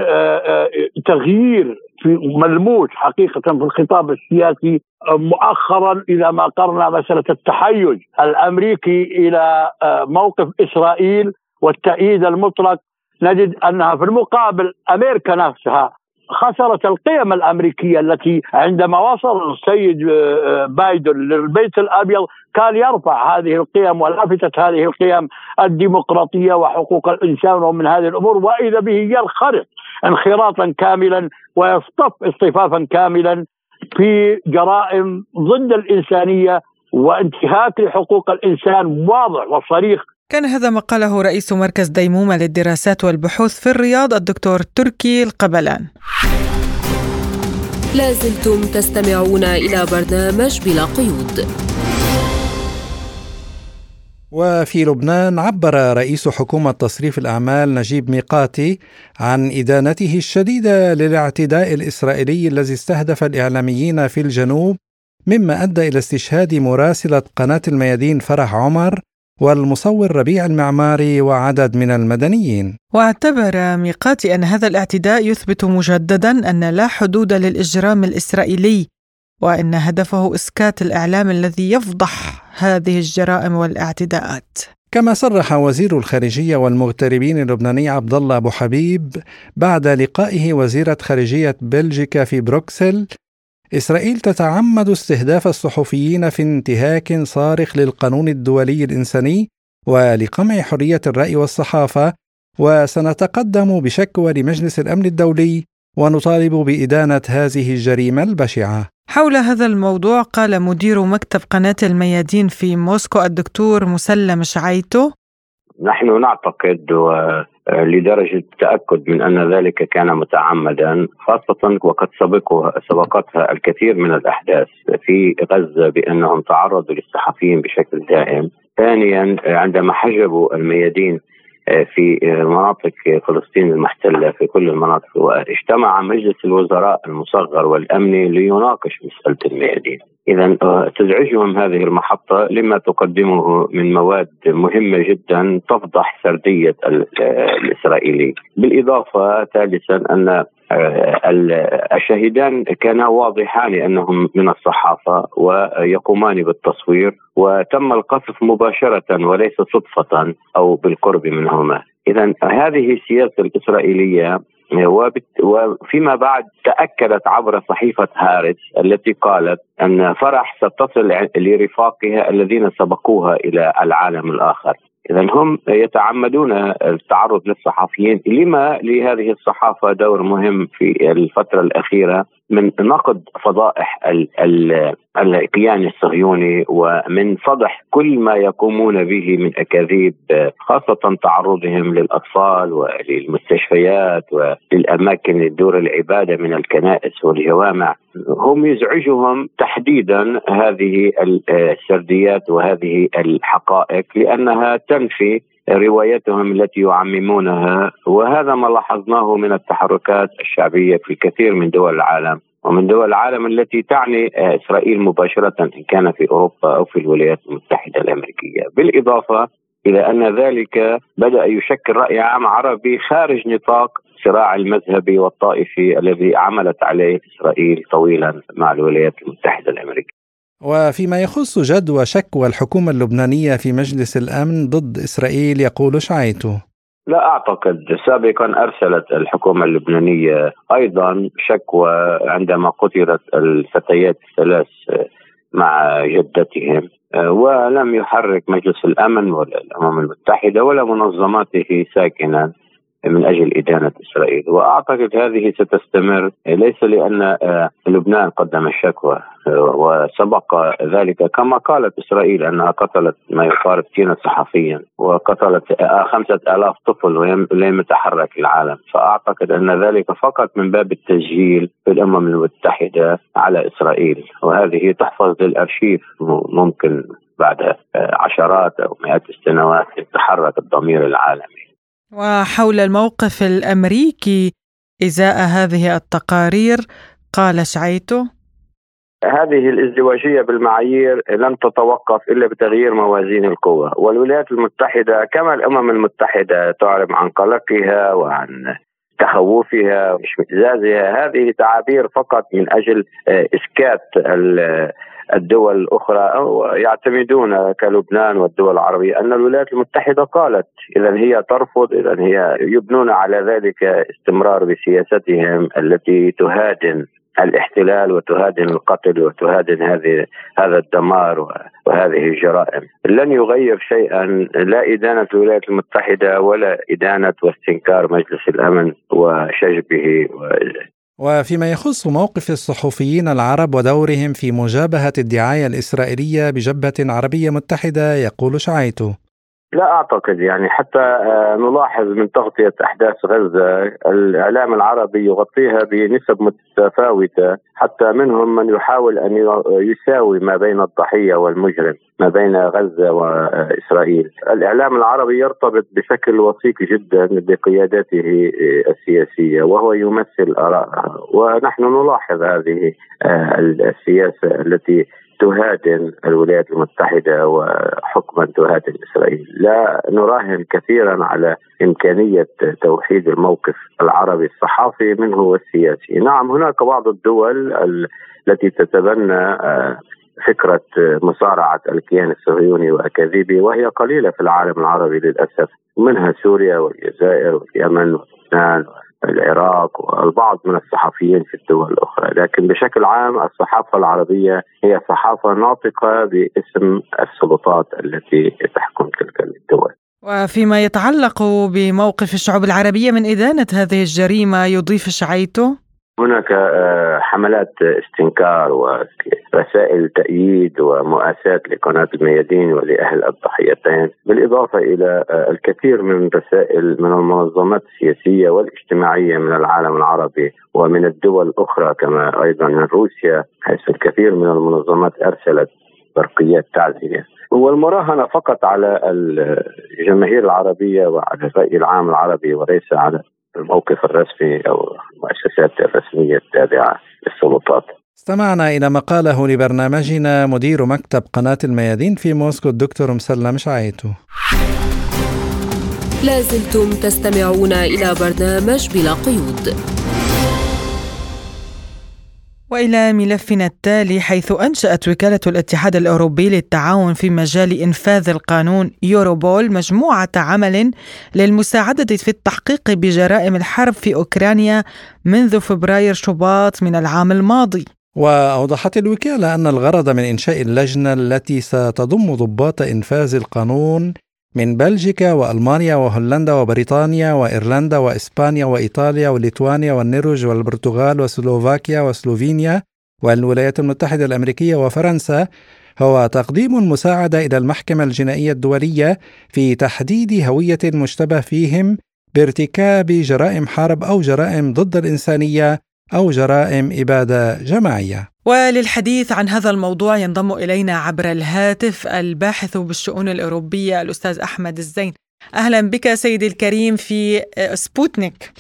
تغيير في ملموس حقيقة في الخطاب السياسي مؤخرا إذا ما قرنا مسألة التحيز الأمريكي إلى آه، موقف إسرائيل والتأييد المطلق. نجد أنها في المقابل أمريكا نفسها خسرت القيم الأمريكية التي عندما وصل السيد آه، بايدن للبيت الأبيض كان يرفع هذه القيم ولافتت هذه القيم الديمقراطية وحقوق الإنسان ومن هذه الأمور وإذا به ينخرط انخراطا كاملا ويصطف اصطفافا كاملا في جرائم ضد الإنسانية وانتهاك لحقوق الإنسان واضح وصريح كان هذا ما قاله رئيس مركز ديمومة للدراسات والبحوث في الرياض الدكتور تركي القبلان. لازلتم تستمعون إلى برنامج بلا قيود. وفي لبنان عبر رئيس حكومة تصريف الأعمال نجيب ميقاتي عن إدانته الشديدة للاعتداء الإسرائيلي الذي استهدف الإعلاميين في الجنوب مما أدى إلى استشهاد مراسلة قناة الميادين فرح عمر والمصور ربيع المعماري وعدد من المدنيين. واعتبر ميقاتي أن هذا الاعتداء يثبت مجددا أن لا حدود للإجرام الإسرائيلي وإن هدفه إسكات الإعلام الذي يفضح هذه الجرائم والاعتداءات. كما صرح وزير الخارجية والمغتربين اللبناني عبد الله أبو حبيب بعد لقائه وزيرة خارجية بلجيكا في بروكسل إسرائيل تتعمد استهداف الصحفيين في انتهاك صارخ للقانون الدولي الإنساني ولقمع حرية الرأي والصحافة وسنتقدم بشكوى لمجلس الأمن الدولي ونطالب بإدانة هذه الجريمة البشعة. حول هذا الموضوع قال مدير مكتب قناة الميادين في موسكو الدكتور مسلم شعيتو نحن نعتقد لدرجة التأكد من أن ذلك كان متعمدا خاصة وقد سبقها سبقتها الكثير من الأحداث في غزة بأنهم تعرضوا للصحفيين بشكل دائم ثانيا عندما حجبوا الميادين في مناطق فلسطين المحتلة في كل المناطق واجتمع مجلس الوزراء المصغر والأمني ليناقش مسألة الميادين. إذا تزعجهم هذه المحطة لما تقدمه من مواد مهمة جدا تفضح سردية الإسرائيلي. بالإضافة ثالثا أن الشهيدان كانا واضحان أنهم من الصحافة ويقومان بالتصوير وتم القصف مباشرة وليس صدفة أو بالقرب منهما. اذا هذه السياسة الإسرائيلية وفيما بعد تأكدت عبر صحيفة هارتس التي قالت أن فرح ستصل لرفاقها الذين سبقوها إلى العالم الآخر. اذا هم يتعمدون التعرض للصحفيين. لما لهذه الصحافة دور مهم في الفترة الأخيرة؟ من نقد فضائح الكيان الصهيوني ومن فضح كل ما يقومون به من أكاذيب خاصة تعرضهم للأطفال وللمستشفيات وللأماكن دور العبادة من الكنائس والجوامع. هم يزعجهم تحديدا هذه السرديات وهذه الحقائق لأنها تنفي روايتهم التي يعممونها وهذا ما لاحظناه من التحركات الشعبية في كثير من دول العالم ومن دول العالم التي تعني إسرائيل مباشرة إن كان في أوروبا أو في الولايات المتحدة الأمريكية، بالإضافة إلى أن ذلك بدأ يشكل رأي عام عربي خارج نطاق الصراع المذهبي والطائفي الذي عملت عليه إسرائيل طويلا مع الولايات المتحدة الأمريكية. وفيما يخص جدوى شكوى الحكومة اللبنانية في مجلس الأمن ضد إسرائيل يقول شعيته لا أعتقد. سابقا أرسلت الحكومة اللبنانية أيضا شكوى عندما قتلت الفتيات الثلاث مع جدتهم. ولم يحرك مجلس الأمن ولا الأمم المتحدة ولا منظماته ساكنا. من أجل إدانة إسرائيل. وأعتقد هذه ستستمر ليس لأن آه، لبنان قدم الشكوى آه، وسبق ذلك. كما قالت إسرائيل أنها قتلت ما يقارب 60 صحفيا وقتلت آه، خمسة آلاف طفل ولم يتحرك العالم. فأعتقد أن ذلك فقط من باب التسجيل في الأمم المتحدة على إسرائيل. وهذه تحفظ للأرشيف ممكن بعد عشرات أو مئات السنوات يتحرك الضمير العالمي. وحول الموقف الأمريكي إزاء هذه التقارير قال شعيتو هذه الازدواجية بالمعايير لن تتوقف إلا بتغيير موازين القوى، والولايات المتحدة كما الأمم المتحدة تعلم عن قلقها وعن تخوفها واشمئزازها هذه تعابير فقط من أجل إسكات الدول الأخرى أو يعتمدون كلبنان والدول العربية أن الولايات المتحدة قالت اذا هي ترفض اذا هي يبنون على ذلك استمرار بسياستهم التي تهادن الاحتلال وتهادن القتل وتهادن هذه هذا الدمار وهذه الجرائم. لن يغير شيئا لا إدانة الولايات المتحدة ولا إدانة واستنكار مجلس الأمن وشجبه وفيما يخص موقف الصحفيين العرب ودورهم في مجابهة الدعاية الإسرائيلية بجبهة عربية متحدة يقول شعيتو لا أعتقد يعني حتى آه، نلاحظ من تغطية أحداث غزة الإعلام العربي يغطيها بنسب متفاوتة حتى منهم من يحاول أن يساوي ما بين الضحية والمجرم ما بين غزة وإسرائيل. الإعلام العربي يرتبط بشكل وثيق جدا بقيادته السياسية وهو يمثل آرائها ونحن نلاحظ هذه آه، السياسة التي تهادن الولايات المتحدة وحكما تهادن إسرائيل. لا نراهن كثيرا على إمكانية توحيد الموقف العربي الصحافي منه والسياسي. نعم هناك بعض الدول التي تتبنى آه، فكرة مصارعة الكيان الصهيوني وأكاذيبه وهي قليلة في العالم العربي للأسف منها سوريا والجزائر واليمن ولبنان العراق والبعض من الصحفيين في الدول الأخرى، لكن بشكل عام الصحافة العربية هي صحافة ناطقة باسم السلطات التي تحكم تلك الدول. وفيما يتعلق بموقف الشعوب العربية من إدانة هذه الجريمة يضيف شعيته؟ هناك آه، حملات استنكار ورسائل تأييد ومؤاساة لقناة الميادين ولأهل الضحيتين بالإضافة إلى آه، الكثير من رسائل من المنظمات السياسية والاجتماعية من العالم العربي ومن الدول الأخرى كما أيضا من روسيا حيث الكثير من المنظمات أرسلت برقيات تعزية. والمراهنة فقط على الجماهير العربية وعلى الرأي العام العربي وليس على الموقف الرسمي أو المؤسسات الرسميه التابعه للسلطات. استمعنا إلى ما قاله لبرنامجنا مدير مكتب قناة الميادين في موسكو الدكتور مسلم شعيتو لازلتم تستمعون إلى برنامج بلا قيود وإلى ملفنا التالي حيث أنشأت وكالة الاتحاد الأوروبي للتعاون في مجال إنفاذ القانون يوروبول مجموعة عمل للمساعدة في التحقيق بجرائم الحرب في أوكرانيا منذ فبراير شباط من العام الماضي. وأوضحت الوكالة أن الغرض من إنشاء اللجنة التي ستضم ضباط إنفاذ القانون من بلجيكا وألمانيا وهولندا وبريطانيا وإيرلندا وإسبانيا وإيطاليا وليتوانيا والنرويج والبرتغال وسلوفاكيا وسلوفينيا والولايات المتحدة الأمريكية وفرنسا هو تقديم المساعده إلى المحكمة الجنائية الدولية في تحديد هوية المشتبه فيهم بارتكاب جرائم حرب أو جرائم ضد الإنسانية أو جرائم إبادة جماعية. وللحديث عن هذا الموضوع ينضم إلينا عبر الهاتف الباحث بالشؤون الأوروبية الأستاذ أحمد الزين. أهلا بك سيدي الكريم في سبوتنيك.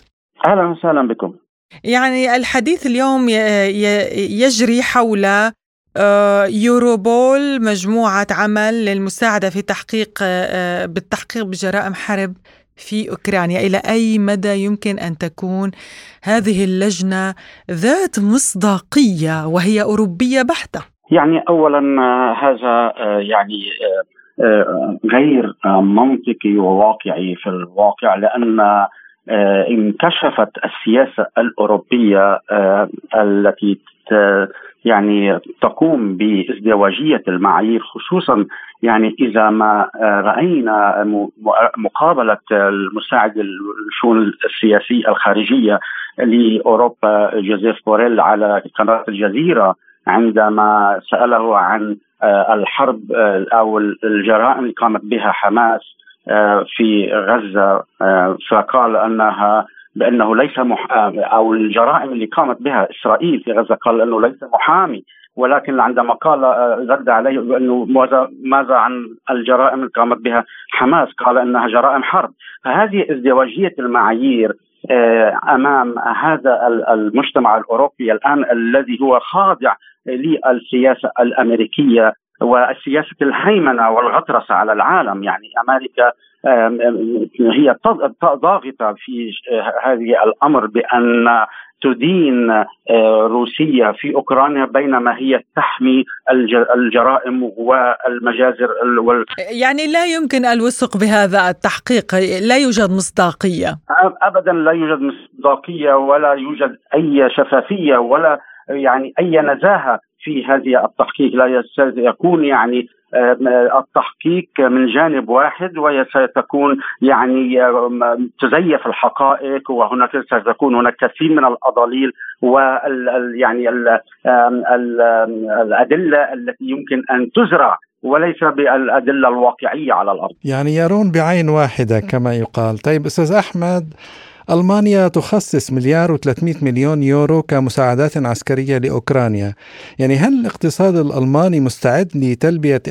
أهلا وسهلا بكم. يعني الحديث اليوم يجري حول آه، يوروبول مجموعة عمل للمساعدة في تحقيق آه، بالتحقيق بجرائم حرب في أوكرانيا إلى أي مدى يمكن أن تكون هذه اللجنة ذات مصداقية وهي أوروبية بحتة؟ يعني اولا آه، هذا آه، يعني آه، غير منطقي وواقعي في الواقع لأن انكشفت السياسة الأوروبية التي يعني تقوم بازدواجية المعايير خصوصا يعني إذا ما رأينا مقابلة المساعد الشؤون السياسية الخارجية لأوروبا جوزيف بوريل على قناة الجزيرة عندما سأله عن الحرب أو الجرائم اللي قامت بها حماس في غزة فقال أنها بأنه ليس محامي أو الجرائم اللي قامت بها إسرائيل في غزة قال إنه ليس محامي ولكن عندما قال آه، رد عليه بأنه ماذا ماذا عن الجرائم اللي قامت بها حماس؟ قال إنها جرائم حرب. فهذه ازدواجية المعايير آه، أمام هذا المجتمع الأوروبي الآن الذي هو خاضع للسياسة الأمريكية وسياسه الهيمنة والغطرسة على العالم. يعني أمريكا هي ضاغطة في هذه الأمر بأن تدين آه، روسيا في أوكرانيا بينما هي تحمي الجرائم والمجازر وال... يعني لا يمكن الوثق بهذا التحقيق لا يوجد مصداقية. ابدا لا يوجد مصداقية ولا يوجد أي شفافية ولا يعني أي نزاهة في هذه التحقيق لا يكون يعني التحقيق من جانب واحد وستكون يعني تزيف الحقائق وهناك ستكون هناك كثير من الاضاليل وال يعني الأدلة التي يمكن أن تزرع وليس بالأدلة الواقعية على الأرض. يعني يرون بعين واحدة كما يقال، طيب أستاذ أحمد ألمانيا تخصص مليار و300 مليون يورو كمساعدات عسكرية لأوكرانيا. يعني هل الاقتصاد الألماني مستعد لتلبية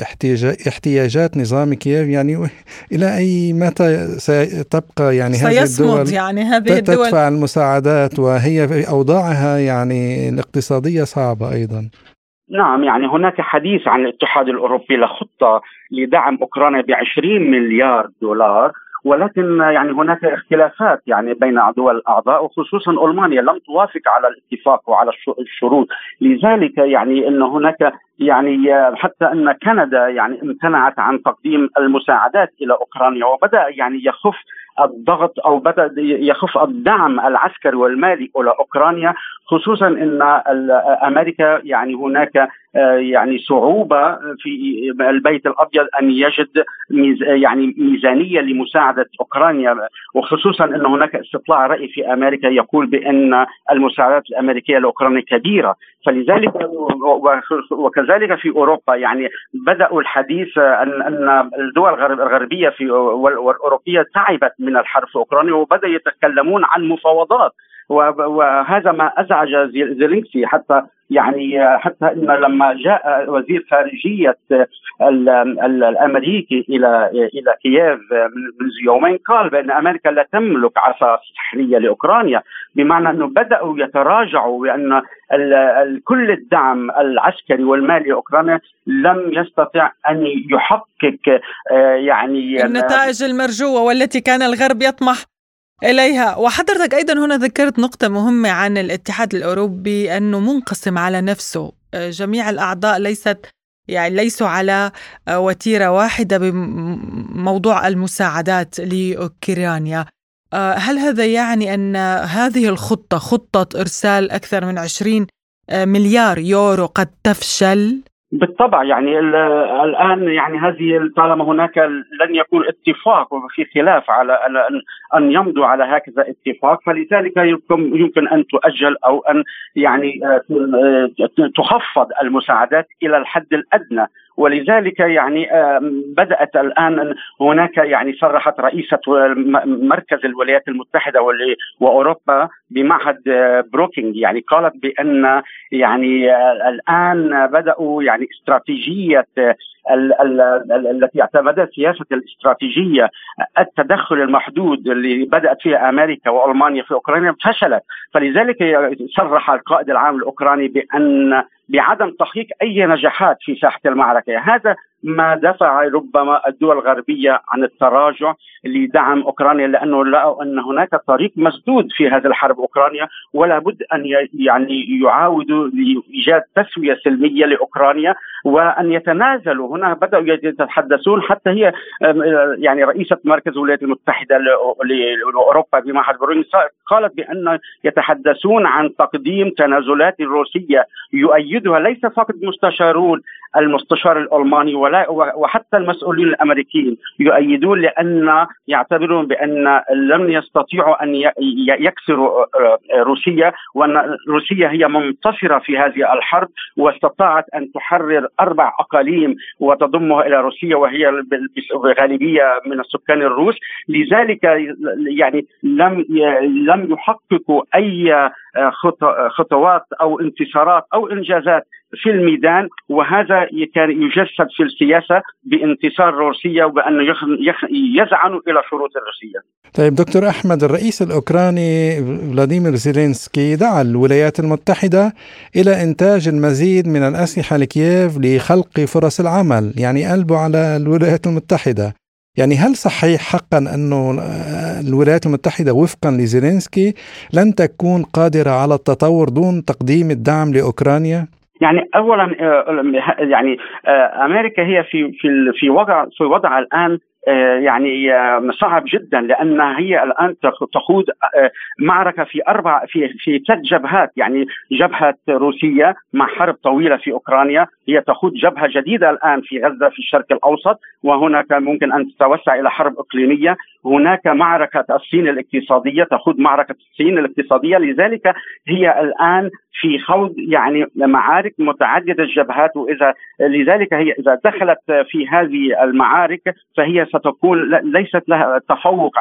احتياجات نظام كييف؟ يعني إلى أي متى ستبقى يعني هذه الدول يعني هذه الدول تدفع المساعدات وهي في أوضاعها يعني الاقتصادية صعبة أيضا. نعم يعني هناك حديث عن الاتحاد الأوروبي لخطة لدعم أوكرانيا ب 20 مليار دولار ولكن يعني هناك اختلافات يعني بين دول الأعضاء وخصوصا ألمانيا لم توافق على الاتفاق وعلى الشروط. لذلك يعني إن هناك يعني حتى إن كندا يعني امتنعت عن تقديم المساعدات إلى أوكرانيا وبدأ يعني يخف الضغط أو بدأ يخف الدعم العسكري والمالي إلى أوكرانيا. خصوصا إن أمريكا يعني هناك يعني صعوبة في البيت الأبيض أن يجد ميز يعني ميزانية لمساعدة أوكرانيا. وخصوصا إن هناك استطلاع رأي في أمريكا يقول بأن المساعدات الأمريكية لأوكرانيا كبيرة. فلذلك وكذلك في أوروبا يعني بدأوا الحديث ان أن الدول الغربية في والأوروبية تعبت من الحرب في أوكرانيا وبدا يتكلمون عن مفاوضات. وهذا ما أزعج زيلينسكي حتى يعني حتى إن لما جاء وزير خارجية الأمريكي إلى إلى كييف منذ يومين قال بأن أمريكا لا تملك عصا سحرية لأوكرانيا بمعنى أنه بدأوا يتراجعوا بأن كل الدعم العسكري والمالي لأوكرانيا لم يستطع أن يحقق آه، يعني النتائج المرجوة والتي كان الغرب يطمح إليها. وحضرتك أيضا هنا ذكرت نقطة مهمة عن الاتحاد الأوروبي أنه منقسم على نفسه. آه، جميع الأعضاء ليست يعني ليسوا على آه، وتيرة واحدة بموضوع المساعدات لأوكرانيا. آه، هل هذا يعني أن هذه الخطة خطة إرسال أكثر من 20 مليار يورو قد تفشل؟ بالطبع يعني الآن يعني هذه طالما هناك لن يكون اتفاق وفي خلاف على أن يمضوا على هكذا اتفاق فلذلك يمكن أن تؤجل أو أن يعني آه، تخفض المساعدات إلى الحد الأدنى. ولذلك يعني بدأت الآن هناك يعني صرحت رئيسة مركز الولايات المتحدة وأوروبا بمعهد آه، بروكينج. يعني قالت بأن يعني آه، الآن بدأوا يعني استراتيجية آه، التي اعتمدت سياسة الاستراتيجية التدخل المحدود اللي بدأت فيها أمريكا وألمانيا في أوكرانيا فشلت. فلذلك صرح القائد العام الأوكراني بأن بعدم تحقيق أي نجاحات في ساحة المعركة. هذا ما دفع ربما الدول الغربية عن التراجع لدعم أوكرانيا لأنه لقوا أن هناك طريق مسدود في هذه الحرب أوكرانيا ولا بد أن يعني يعاودوا لإيجاد تسوية سلمية لأوكرانيا وأن يتنازلوا. هنا بدأوا يتحدثون حتى هي يعني رئيسة مركز الولايات المتحدة لأوروبا بمعهد برين قالت بأن يتحدثون عن تقديم تنازلات روسية يؤيدها. ليس فقط مستشارون المستشار الألماني ولا وحتى المسؤولين الأمريكيين يؤيدون لأن يعتبرون بأن لم يستطيعوا أن يكسروا روسيا وأن روسيا هي منتصرة في هذه الحرب واستطاعت أن تحرر أربع أقاليم وتضمها إلى روسيا وهي بغالبيه من السكان الروس. لذلك يعني لم لم يحققوا أي خطوات أو انتصارات أو إنجازات في الميدان وهذا كان يجسد في السياسة بانتصار روسيا وبانه يزعنوا إلى شروط الروسية. طيب دكتور أحمد الرئيس الأوكراني فلاديمير زيلينسكي دعا الولايات المتحدة إلى إنتاج المزيد من الأسلحة لكييف لخلق فرص العمل، يعني قلبوا على الولايات المتحدة. يعني هل صحيح حقا انه الولايات المتحدة وفقا لزيلينسكي لن تكون قادرة على التطور دون تقديم الدعم لأوكرانيا؟ يعني اولا آه، يعني آه، أمريكا هي في في في وضع في وضع الآن يعني صعب جدا لانها هي الآن تخوض معركة في أربع في في ثلاث جبهات. يعني جبهة روسية مع حرب طويلة في أوكرانيا هي تخوض جبهة جديدة الآن في غزة في الشرق الأوسط وهناك ممكن أن تتوسع إلى حرب إقليمية. هناك معركة الصين الاقتصادية تخوض معركة الصين الاقتصادية. لذلك هي الآن في خوض يعني معارك متعددة الجبهات وإذا لذلك هي إذا دخلت في هذه المعارك فهي ستكون ليست لها تفوق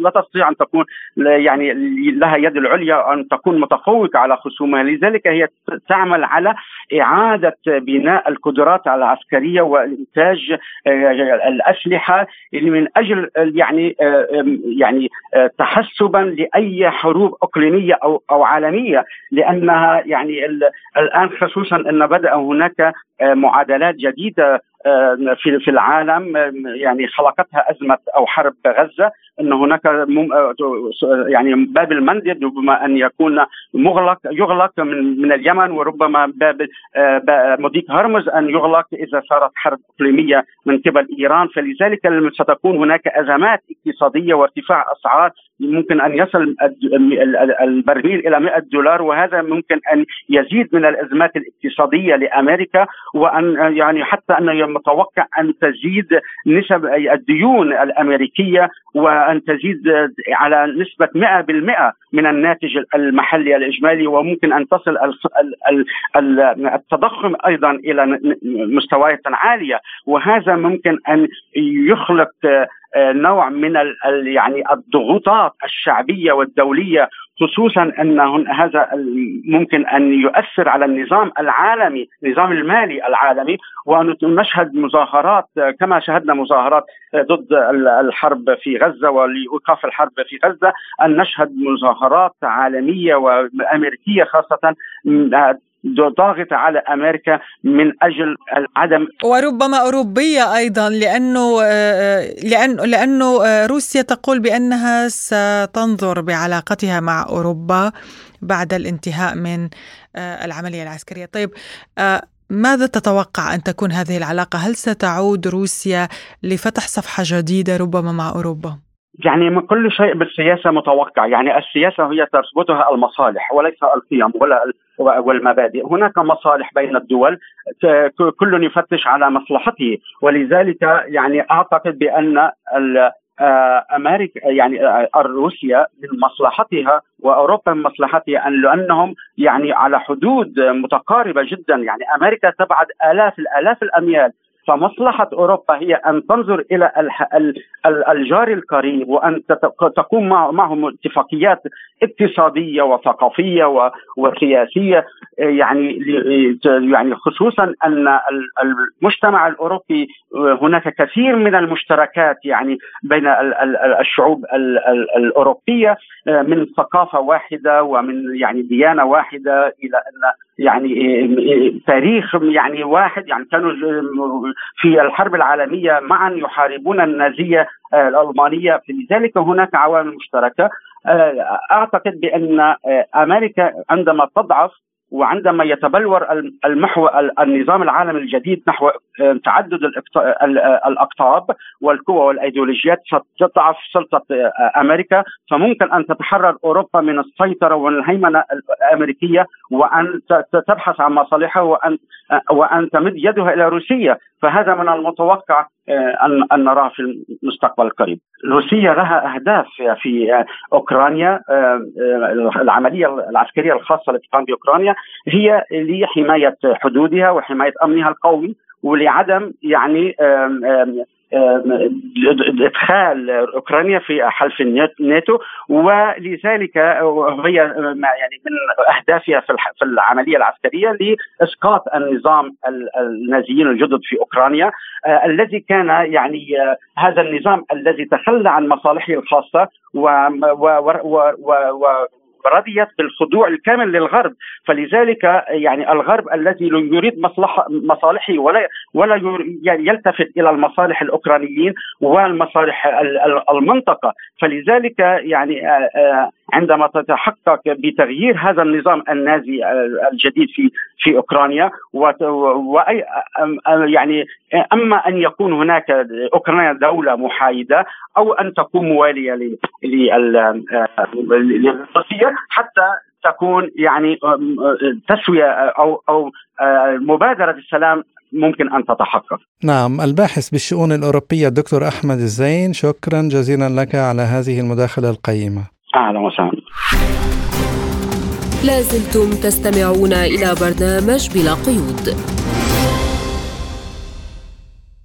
لا تستطيع أن تكون يعني لها يد العليا أن تكون متفوقة على خصومها. لذلك هي تعمل على إعادة بناء القدرات العسكرية وإنتاج آه، الأسلحة من أجل يعني آه، يعني آه، تحسبا لأي حروب أقليمية أو أو عالمية. لأنها يعني الآن خصوصا أن بدأ هناك معادلات جديدة في في العالم يعني خلقتها أزمة أو حرب غزة إن هناك يعني باب المندب ربما أن يكون مغلق يغلق من من اليمن وربما باب مضيق هرمز أن يغلق إذا صارت حرب إقليمية من قبل إيران. فلذلك ستكون هناك أزمات اقتصادية وارتفاع أسعار ممكن أن يصل البرميل إلى 100 دولار وهذا ممكن أن يزيد من الأزمات الاقتصادية لأمريكا وأن يعني حتى أن متوقع أن تزيد نسب الديون الأمريكية وأن تزيد على نسبة 100% من الناتج المحلي الإجمالي وممكن أن تصل التضخم أيضا إلى مستويات عالية. وهذا ممكن أن يخلق نوع من يعني الضغوطات الشعبية والدولية خصوصا ان هذا ممكن أن يؤثر على النظام العالمي، النظام المالي العالمي ونشهد مظاهرات كما شهدنا مظاهرات ضد الحرب في غزة ولايقاف الحرب في غزة أن نشهد مظاهرات عالمية وأمريكية خاصة ضاغطة على أمريكا من أجل عدم وربما أوروبية أيضا لأنه لأن لأنه روسيا تقول بأنها ستنظر بعلاقتها مع أوروبا بعد الانتهاء من العملية العسكرية طيب ماذا تتوقع أن تكون هذه العلاقة؟ هل ستعود روسيا لفتح صفحة جديدة ربما مع أوروبا؟ يعني كل شيء بالسياسة متوقع، يعني السياسة هي تربطها المصالح وليس القيم ولا والمبادئ، هناك مصالح بين الدول كل يفتش على مصلحته. ولذلك يعني أعتقد بأن أمريكا يعني روسيا من مصلحتها وأوروبا من مصلحتها ان لأنهم يعني على حدود متقاربة جدا. يعني أمريكا تبعد آلاف الالاف الأميال فمصلحة أوروبا هي أن تنظر إلى الجار القريب وأن تقوم معهم اتفاقيات اقتصادية وثقافية وسياسية يعني يعني خصوصا أن المجتمع الأوروبي هناك كثير من المشتركات يعني بين الشعوب الأوروبية من ثقافة واحدة ومن يعني ديانة واحدة إلى أن يعني تاريخ يعني واحد. يعني كانوا في الحرب العالمية معا يحاربون النازية الألمانية. فلذلك هناك عوامل مشتركة. أعتقد بأن أمريكا عندما تضعف وعندما يتبلور المحور النظام العالمي الجديد نحو تعدد الأقطاب والقوى والأيديولوجيات ستضعف سلطة أمريكا. فممكن أن تتحرر أوروبا من السيطرة والهيمنه الأمريكية وأن تبحث عن مصالحها وأن وأن تمد يدها إلى روسيا. فهذا من المتوقع أن أن نراه في المستقبل القريب. روسيا لها أهداف في أوكرانيا العملية العسكرية الخاصة التي تقام بأوكرانيا هي لحماية حدودها وحماية أمنها القومي. ولعدم يعني إدخال أوكرانيا في حلف الناتو ولذلك هي يعني من أهدافها في العملية العسكرية لإسقاط النظام النازيين الجدد في أوكرانيا آه، الذي كان يعني آه، هذا النظام الذي تخلى عن مصالحه الخاصة و, رضيت بالخضوع الكامل للغرب. فلذلك يعني الغرب الذي يريد مصلحه مصالحه ولا ولا يعني يلتفت إلى المصالح الأوكرانيين والمصالح المنطقة. فلذلك يعني آه، آه، عندما تتحقق بتغيير هذا النظام النازي الجديد في في أوكرانيا واي يعني أما أن يكون هناك أوكرانيا دولة محايدة أو أن تكون مواليه للروسيه حتى تكون يعني تسوية أو أو مبادرة السلام ممكن أن تتحقق. نعم الباحث بالشؤون الأوروبية الدكتور أحمد الزين شكرا جزيلا لك على هذه المداخلة القيمة. أهلا وسهلا. لازلتم تستمعون إلى برنامج بلا قيود.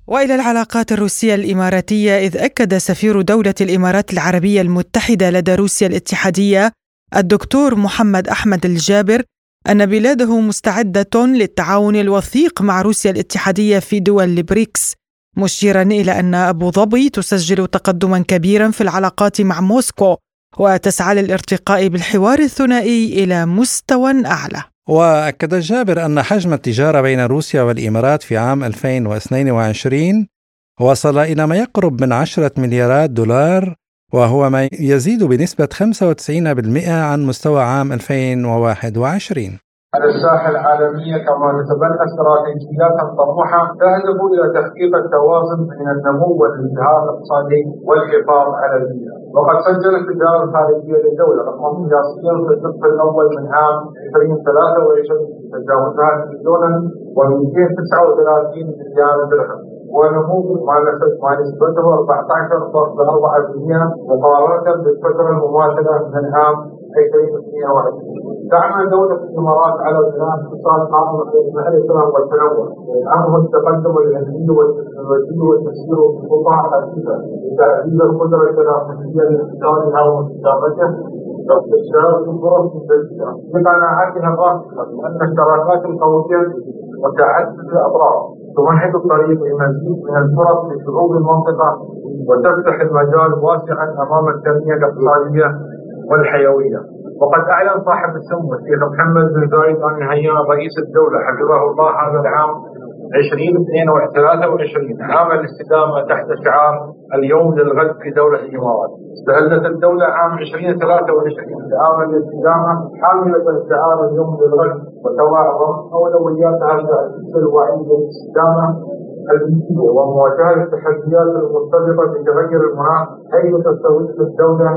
وإلى العلاقات الروسية الإماراتية إذ أكد سفير دولة الإمارات العربية المتحدة لدى روسيا الاتحادية الدكتور محمد أحمد الجابر أن بلاده مستعدة للتعاون الوثيق مع روسيا الاتحادية في دول البريكس مشيرا إلى أن أبو ظبي تسجل تقدما كبيرا في العلاقات مع موسكو وتسعى للارتقاء بالحوار الثنائي إلى مستوى أعلى. وأكد جابر أن حجم التجارة بين روسيا والإمارات في عام 2022 وصل إلى ما يقرب من 10 مليارات دولار وهو ما يزيد بنسبة 95% عن مستوى عام 2021 على الساحة العالمية كما نتبنى استراتيجيات طموحة تهدف إلى تحقيق التوازن بين النمو والازدهار الاقتصادي والحفاظ على البيئة. وقد سجلت التجارة الخارجية للدولة رقما قياسيا في النصف الأول من عام 2023 تجاوزها مليونا و239 مليار درهم ونمو ما نسبته 14.4% مقارنة بالفترة المماثلة من عام 2022 دعم دولة الإمارات على بناء اقتصاد قائم على الإسلام والتنوع. أمر التقدم العلمي والتكنولوجي والتسيير بقطاع حديثة لتعزيز القدرة التنافسية لاقتصادها واستدامته واستشراف الفرص الجديدة بقناعاتها الراسخة بأن الشراكات القوية متعددة الأطراف تمهد الطريق لمزيد من الفرص لشعوب المنطقة وتفتح المجال واسعا أمام التنمية الإقتصادية والحيوية. وقد أعلن صاحب السمو الشيخ محمد بن زايد آل نهيان رئيس الدولة حفظه الله هذا العام 2023 عام الاستدامة تحت شعار اليوم للغد في دولة الإمارات. استهلت الدولة عام 2023 بعام الاستدامة حاملة شعار اليوم للغد وتواعظ أولوياتها تأسيس الوعي بالاستدامة البيئية ومواجهة التحديات المرتبطة بتغير المناخ حيث تستضيف الدولة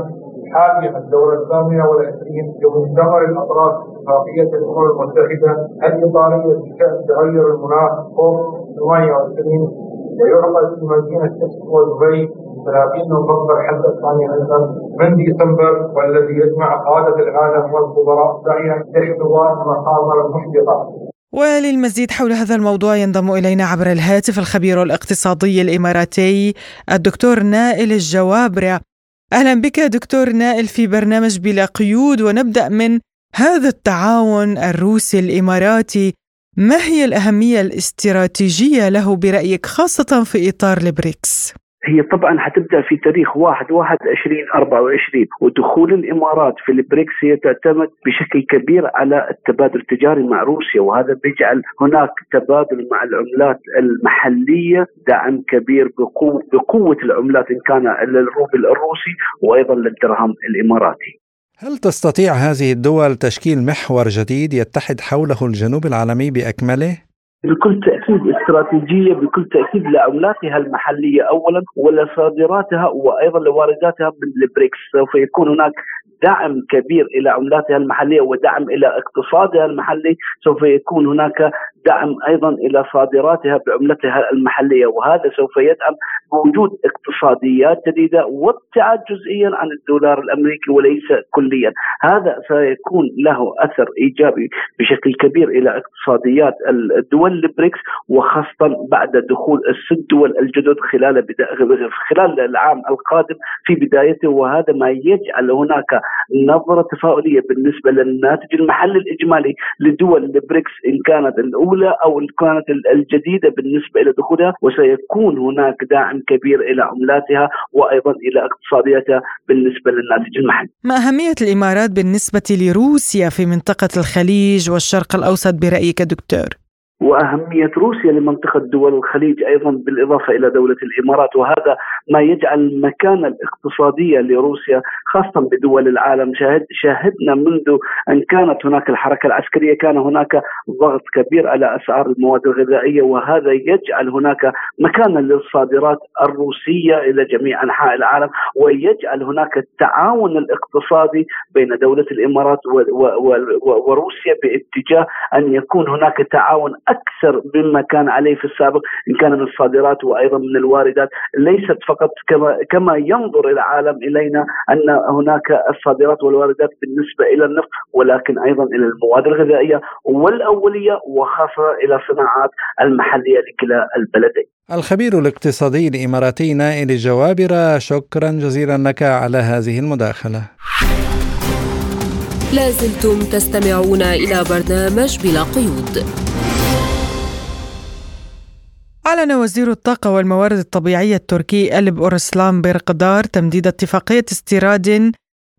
حاليا الدورة الثامنة والعشرين بمؤتمر الأطراف اتفاقية الأمم المتحدة الإطارية بشأن تغير المناخ كوب 28 ويعقد في مدينة اكسبو دبي 30 نوفمبر حتى الثاني عشر من ديسمبر والذي يجمع قادة العالم والخبراء سعيا لاحتواء المخاطر المحبطة وللمزيد حول هذا الموضوع ينضم إلينا عبر الهاتف الخبير الاقتصادي الإماراتي الدكتور نائل الجوابره أهلا بك دكتور نائل في برنامج بلا قيود ونبدأ من هذا التعاون الروسي الإماراتي ما هي الأهمية الاستراتيجية له برأيك خاصة في إطار البريكس؟ هي طبعا حتبدأ في تاريخ 1 1 2024 ودخول الإمارات في البريكس هي تعتمد بشكل كبير على التبادل التجاري مع روسيا وهذا بيجعل هناك تبادل مع العملات المحلية دعم كبير بقوه بقوة العملات إن كان للروبل الروسي وأيضا للدرهم الإماراتي. هل تستطيع هذه الدول تشكيل محور جديد يتحد حوله الجنوب العالمي بأكمله؟ بكل تأكيد استراتيجية بكل تأكيد لعملاتها المحلية اولا ولصادراتها وأيضا لوارداتها من البريكس. سوف يكون هناك دعم كبير إلى عملاتها المحلية ودعم إلى اقتصادها المحلي سوف يكون هناك دعم أيضا إلى صادراتها بعملتها المحلية وهذا سوف يدعم بوجود اقتصاديات جديدة وابتعاد جزئيا عن الدولار الأمريكي وليس كليا. هذا سيكون له أثر إيجابي بشكل كبير إلى اقتصاديات الدول البريكس وخاصه بعد دخول الست دول الجدد خلال خلال العام القادم في بدايته وهذا ما يجعل هناك نظرة تفاؤلية بالنسبة للناتج المحلي الإجمالي لدول البريكس إن كانت الأولى أو إن كانت الجديدة بالنسبة إلى دخولها وسيكون هناك داعم كبير إلى عملاتها وأيضا إلى اقتصادياتها بالنسبة للناتج المحلي. ما أهمية الإمارات بالنسبة لروسيا في منطقة الخليج والشرق الأوسط برأيك دكتور؟ وأهمية روسيا لمنطقة دول الخليج أيضا بالإضافة إلى دولة الإمارات وهذا ما يجعل المكانه الاقتصاديه لروسيا خاصه بدول العالم. شاهد شاهدنا منذ أن كانت هناك الحركة العسكرية كان هناك ضغط كبير على أسعار المواد الغذائية وهذا يجعل هناك مكانا للصادرات الروسية إلى جميع أنحاء العالم ويجعل هناك التعاون الاقتصادي بين دولة الإمارات وروسيا باتجاه أن يكون هناك تعاون أكثر مما كان عليه في السابق إن كان من الصادرات وأيضا من الواردات ليست فقط كما كما ينظر العالم إلينا أن هناك الصادرات والواردات بالنسبة إلى النفط ولكن أيضا إلى المواد الغذائية والأولية وخاصة إلى الصناعات المحلية لكلا البلدين. الخبير الاقتصادي الإماراتي نائل جوابر شكرا جزيلا لك على هذه المداخلة. لازلتم تستمعون إلى برنامج بلا قيود. أعلن وزير الطاقة والموارد الطبيعية التركي ألب أورسلان بيرقدار تمديد اتفاقية استيراد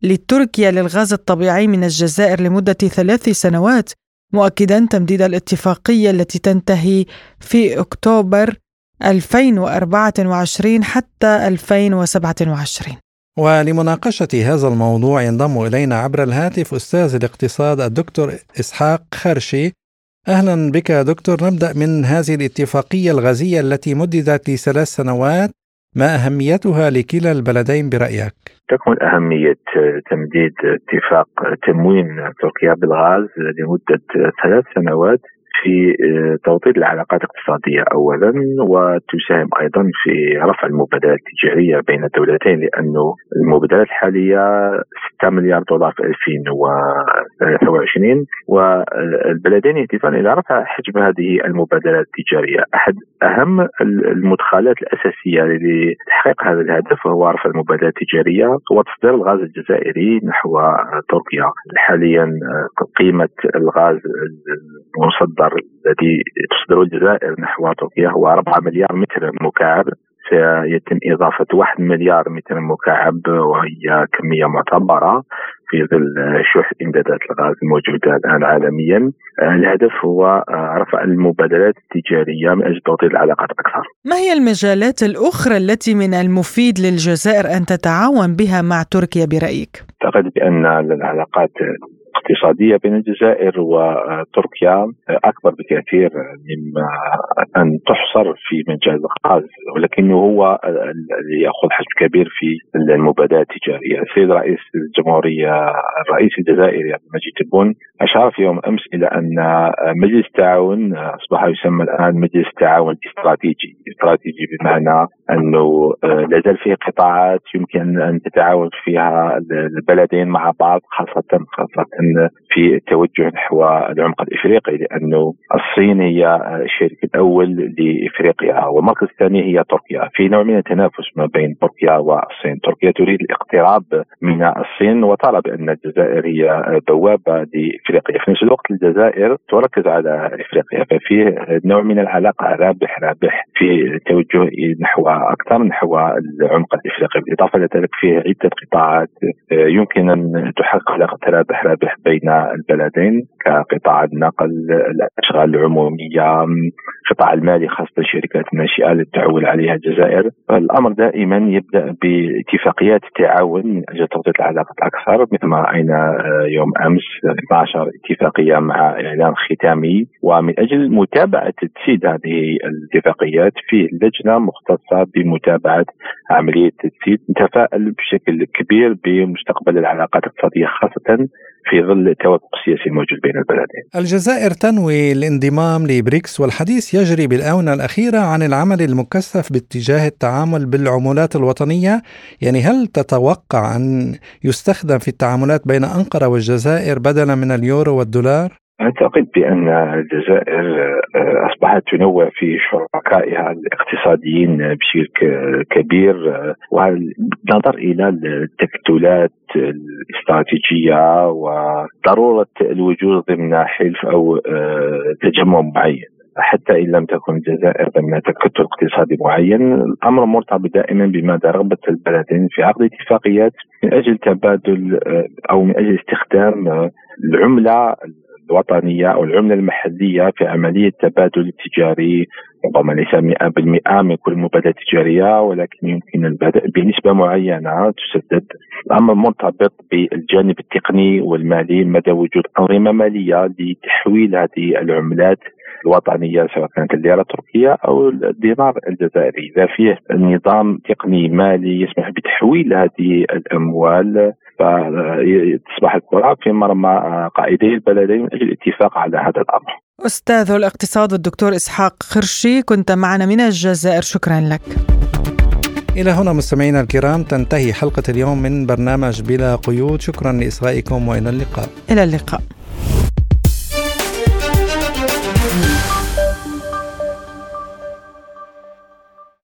لتركيا للغاز الطبيعي من الجزائر لمدة ثلاث سنوات مؤكدا تمديد الاتفاقية التي تنتهي في أكتوبر 2024 حتى 2027 ولمناقشة هذا الموضوع ينضم إلينا عبر الهاتف أستاذ الاقتصاد الدكتور إسحاق خرشي أهلا بك دكتور. نبدأ من هذه الاتفاقية الغازية التي مددت لثلاث سنوات. ما أهميتها لكلا البلدين برأيك؟ تكمن أهمية تمديد اتفاق تموين تركيا بالغاز لمدة ثلاث سنوات. في آه، توطيد العلاقات الاقتصادية أولا وتساهم أيضا في رفع المبادلات التجارية بين الدولتين لأنه المبادلات الحالية 6 مليار دولار في 2023 والبلدين يهدفان إلى رفع حجم هذه المبادلات التجارية. أحد أهم المدخلات الأساسية لتحقيق هذا الهدف وهو رفع المبادلات التجارية وتصدير الغاز الجزائري نحو تركيا. حاليا آه، قيمة الغاز المصدر الذي تصدره الجزائر نحو تركيا هو 4 مليار متر مكعب سيتم إضافة 1 مليار متر مكعب وهي كمية معتبرة. في ظل شح إمدادات الغاز الموجودة الآن عالميا. الهدف هو رفع المبادلات التجارية من أجل توطيد العلاقات أكثر. ما هي المجالات الأخرى التي من المفيد للجزائر أن تتعاون بها مع تركيا برأيك؟ أعتقد بأن العلاقات الاقتصادية بين الجزائر وتركيا أكبر بكثير مما أن تحصر في مجال الغاز ولكنه هو يأخذ حجم كبير في المبادلات التجارية. السيد رئيس الجمهورية الرئيس الجزائري عبد المجيد تبون أشار في يوم أمس إلى أن مجلس التعاون أصبح يسمى الآن مجلس التعاون الاستراتيجي استراتيجي بمعنى أنه لا زال فيه قطاعات يمكن أن تتعاون فيها البلدين مع بعض خاصة خاصة في التوجه نحو العمق الإفريقي لأنه الصين هي الشريك الأول لإفريقيا والمركز الثاني هي تركيا. في نوع من التنافس ما بين تركيا والصين. تركيا تريد الاقتراب من الصين وترى بان الجزائر هي بوابه لإفريقيا. في نفس الوقت الجزائر تركز على إفريقيا ففيه نوع من العلاقة رابح رابح في التوجه نحو أكثر نحو العمق الإفريقي. بالإضافة إلى ذلك فيه عدة قطاعات يمكن أن تحقق علاقة رابح رابح بين البلدين كقطاع النقل الأشغال العمومية القطاع المالي خاصة الشركات الناشئة التي تعول عليها الجزائر. الأمر دائما يبدأ باتفاقيات تعاون أجل توطيد العلاقات أكثر مثل ما رأينا يوم أمس 12 اتفاقية مع إعلان ختامي ومن أجل متابعة تجسيد هذه الاتفاقيات في لجنة مختصة بمتابعة عملية التجسيد نتفائل بشكل كبير بمستقبل العلاقات الاقتصادية خاصة في ظل التوافق السياسي الموجود بين البلدين. الجزائر تنوي الانضمام لبريكس والحديث يجري بالآونة الأخيرة عن العمل المكثف باتجاه التعامل بالعملات الوطنية، يعني هل تتوقع أن يستخدم في التعاملات بين أنقرة والجزائر بدلا من اليورو والدولار؟ أعتقد بأن الجزائر آه، أصبحت تنوع في شركائها الاقتصاديين بشكل كبير ونظر إلى التكتلات الاستراتيجية وضرورة الوجود ضمن حلف أو آه، تجمع معين؟ حتى إن لم تكن الجزائر ضمن تكتل اقتصادي معين الأمر مرتبط دائما بمدى رغبه البلدين في عقد اتفاقيات من أجل تبادل آه، أو من أجل استخدام العملة الوطنية أو العملة المحلية في عملية تبادل تجاري. ربما ليس 100% من كل مبادلة تجارية ولكن يمكن البدء بنسبة معينة تسدد الأمر مرتبط بالجانب التقني والمالي مدى وجود أنظمة مالية لتحويل هذه العملات الوطنية سواء كانت الليره التركيه أو الدينار الجزائري، إذا فيه نظام تقني مالي يسمح بتحويل هذه الأموال فتصبح الكرة في مرمى قائدي البلدين من أجل الاتفاق على هذا الأمر. أستاذ الاقتصاد الدكتور إسحاق خرشي كنت معنا من الجزائر. شكرا لك. إلى هنا مستمعينا الكرام تنتهي حلقة اليوم من برنامج بلا قيود. شكرا لإصغائكم وإلى اللقاء. إلى اللقاء.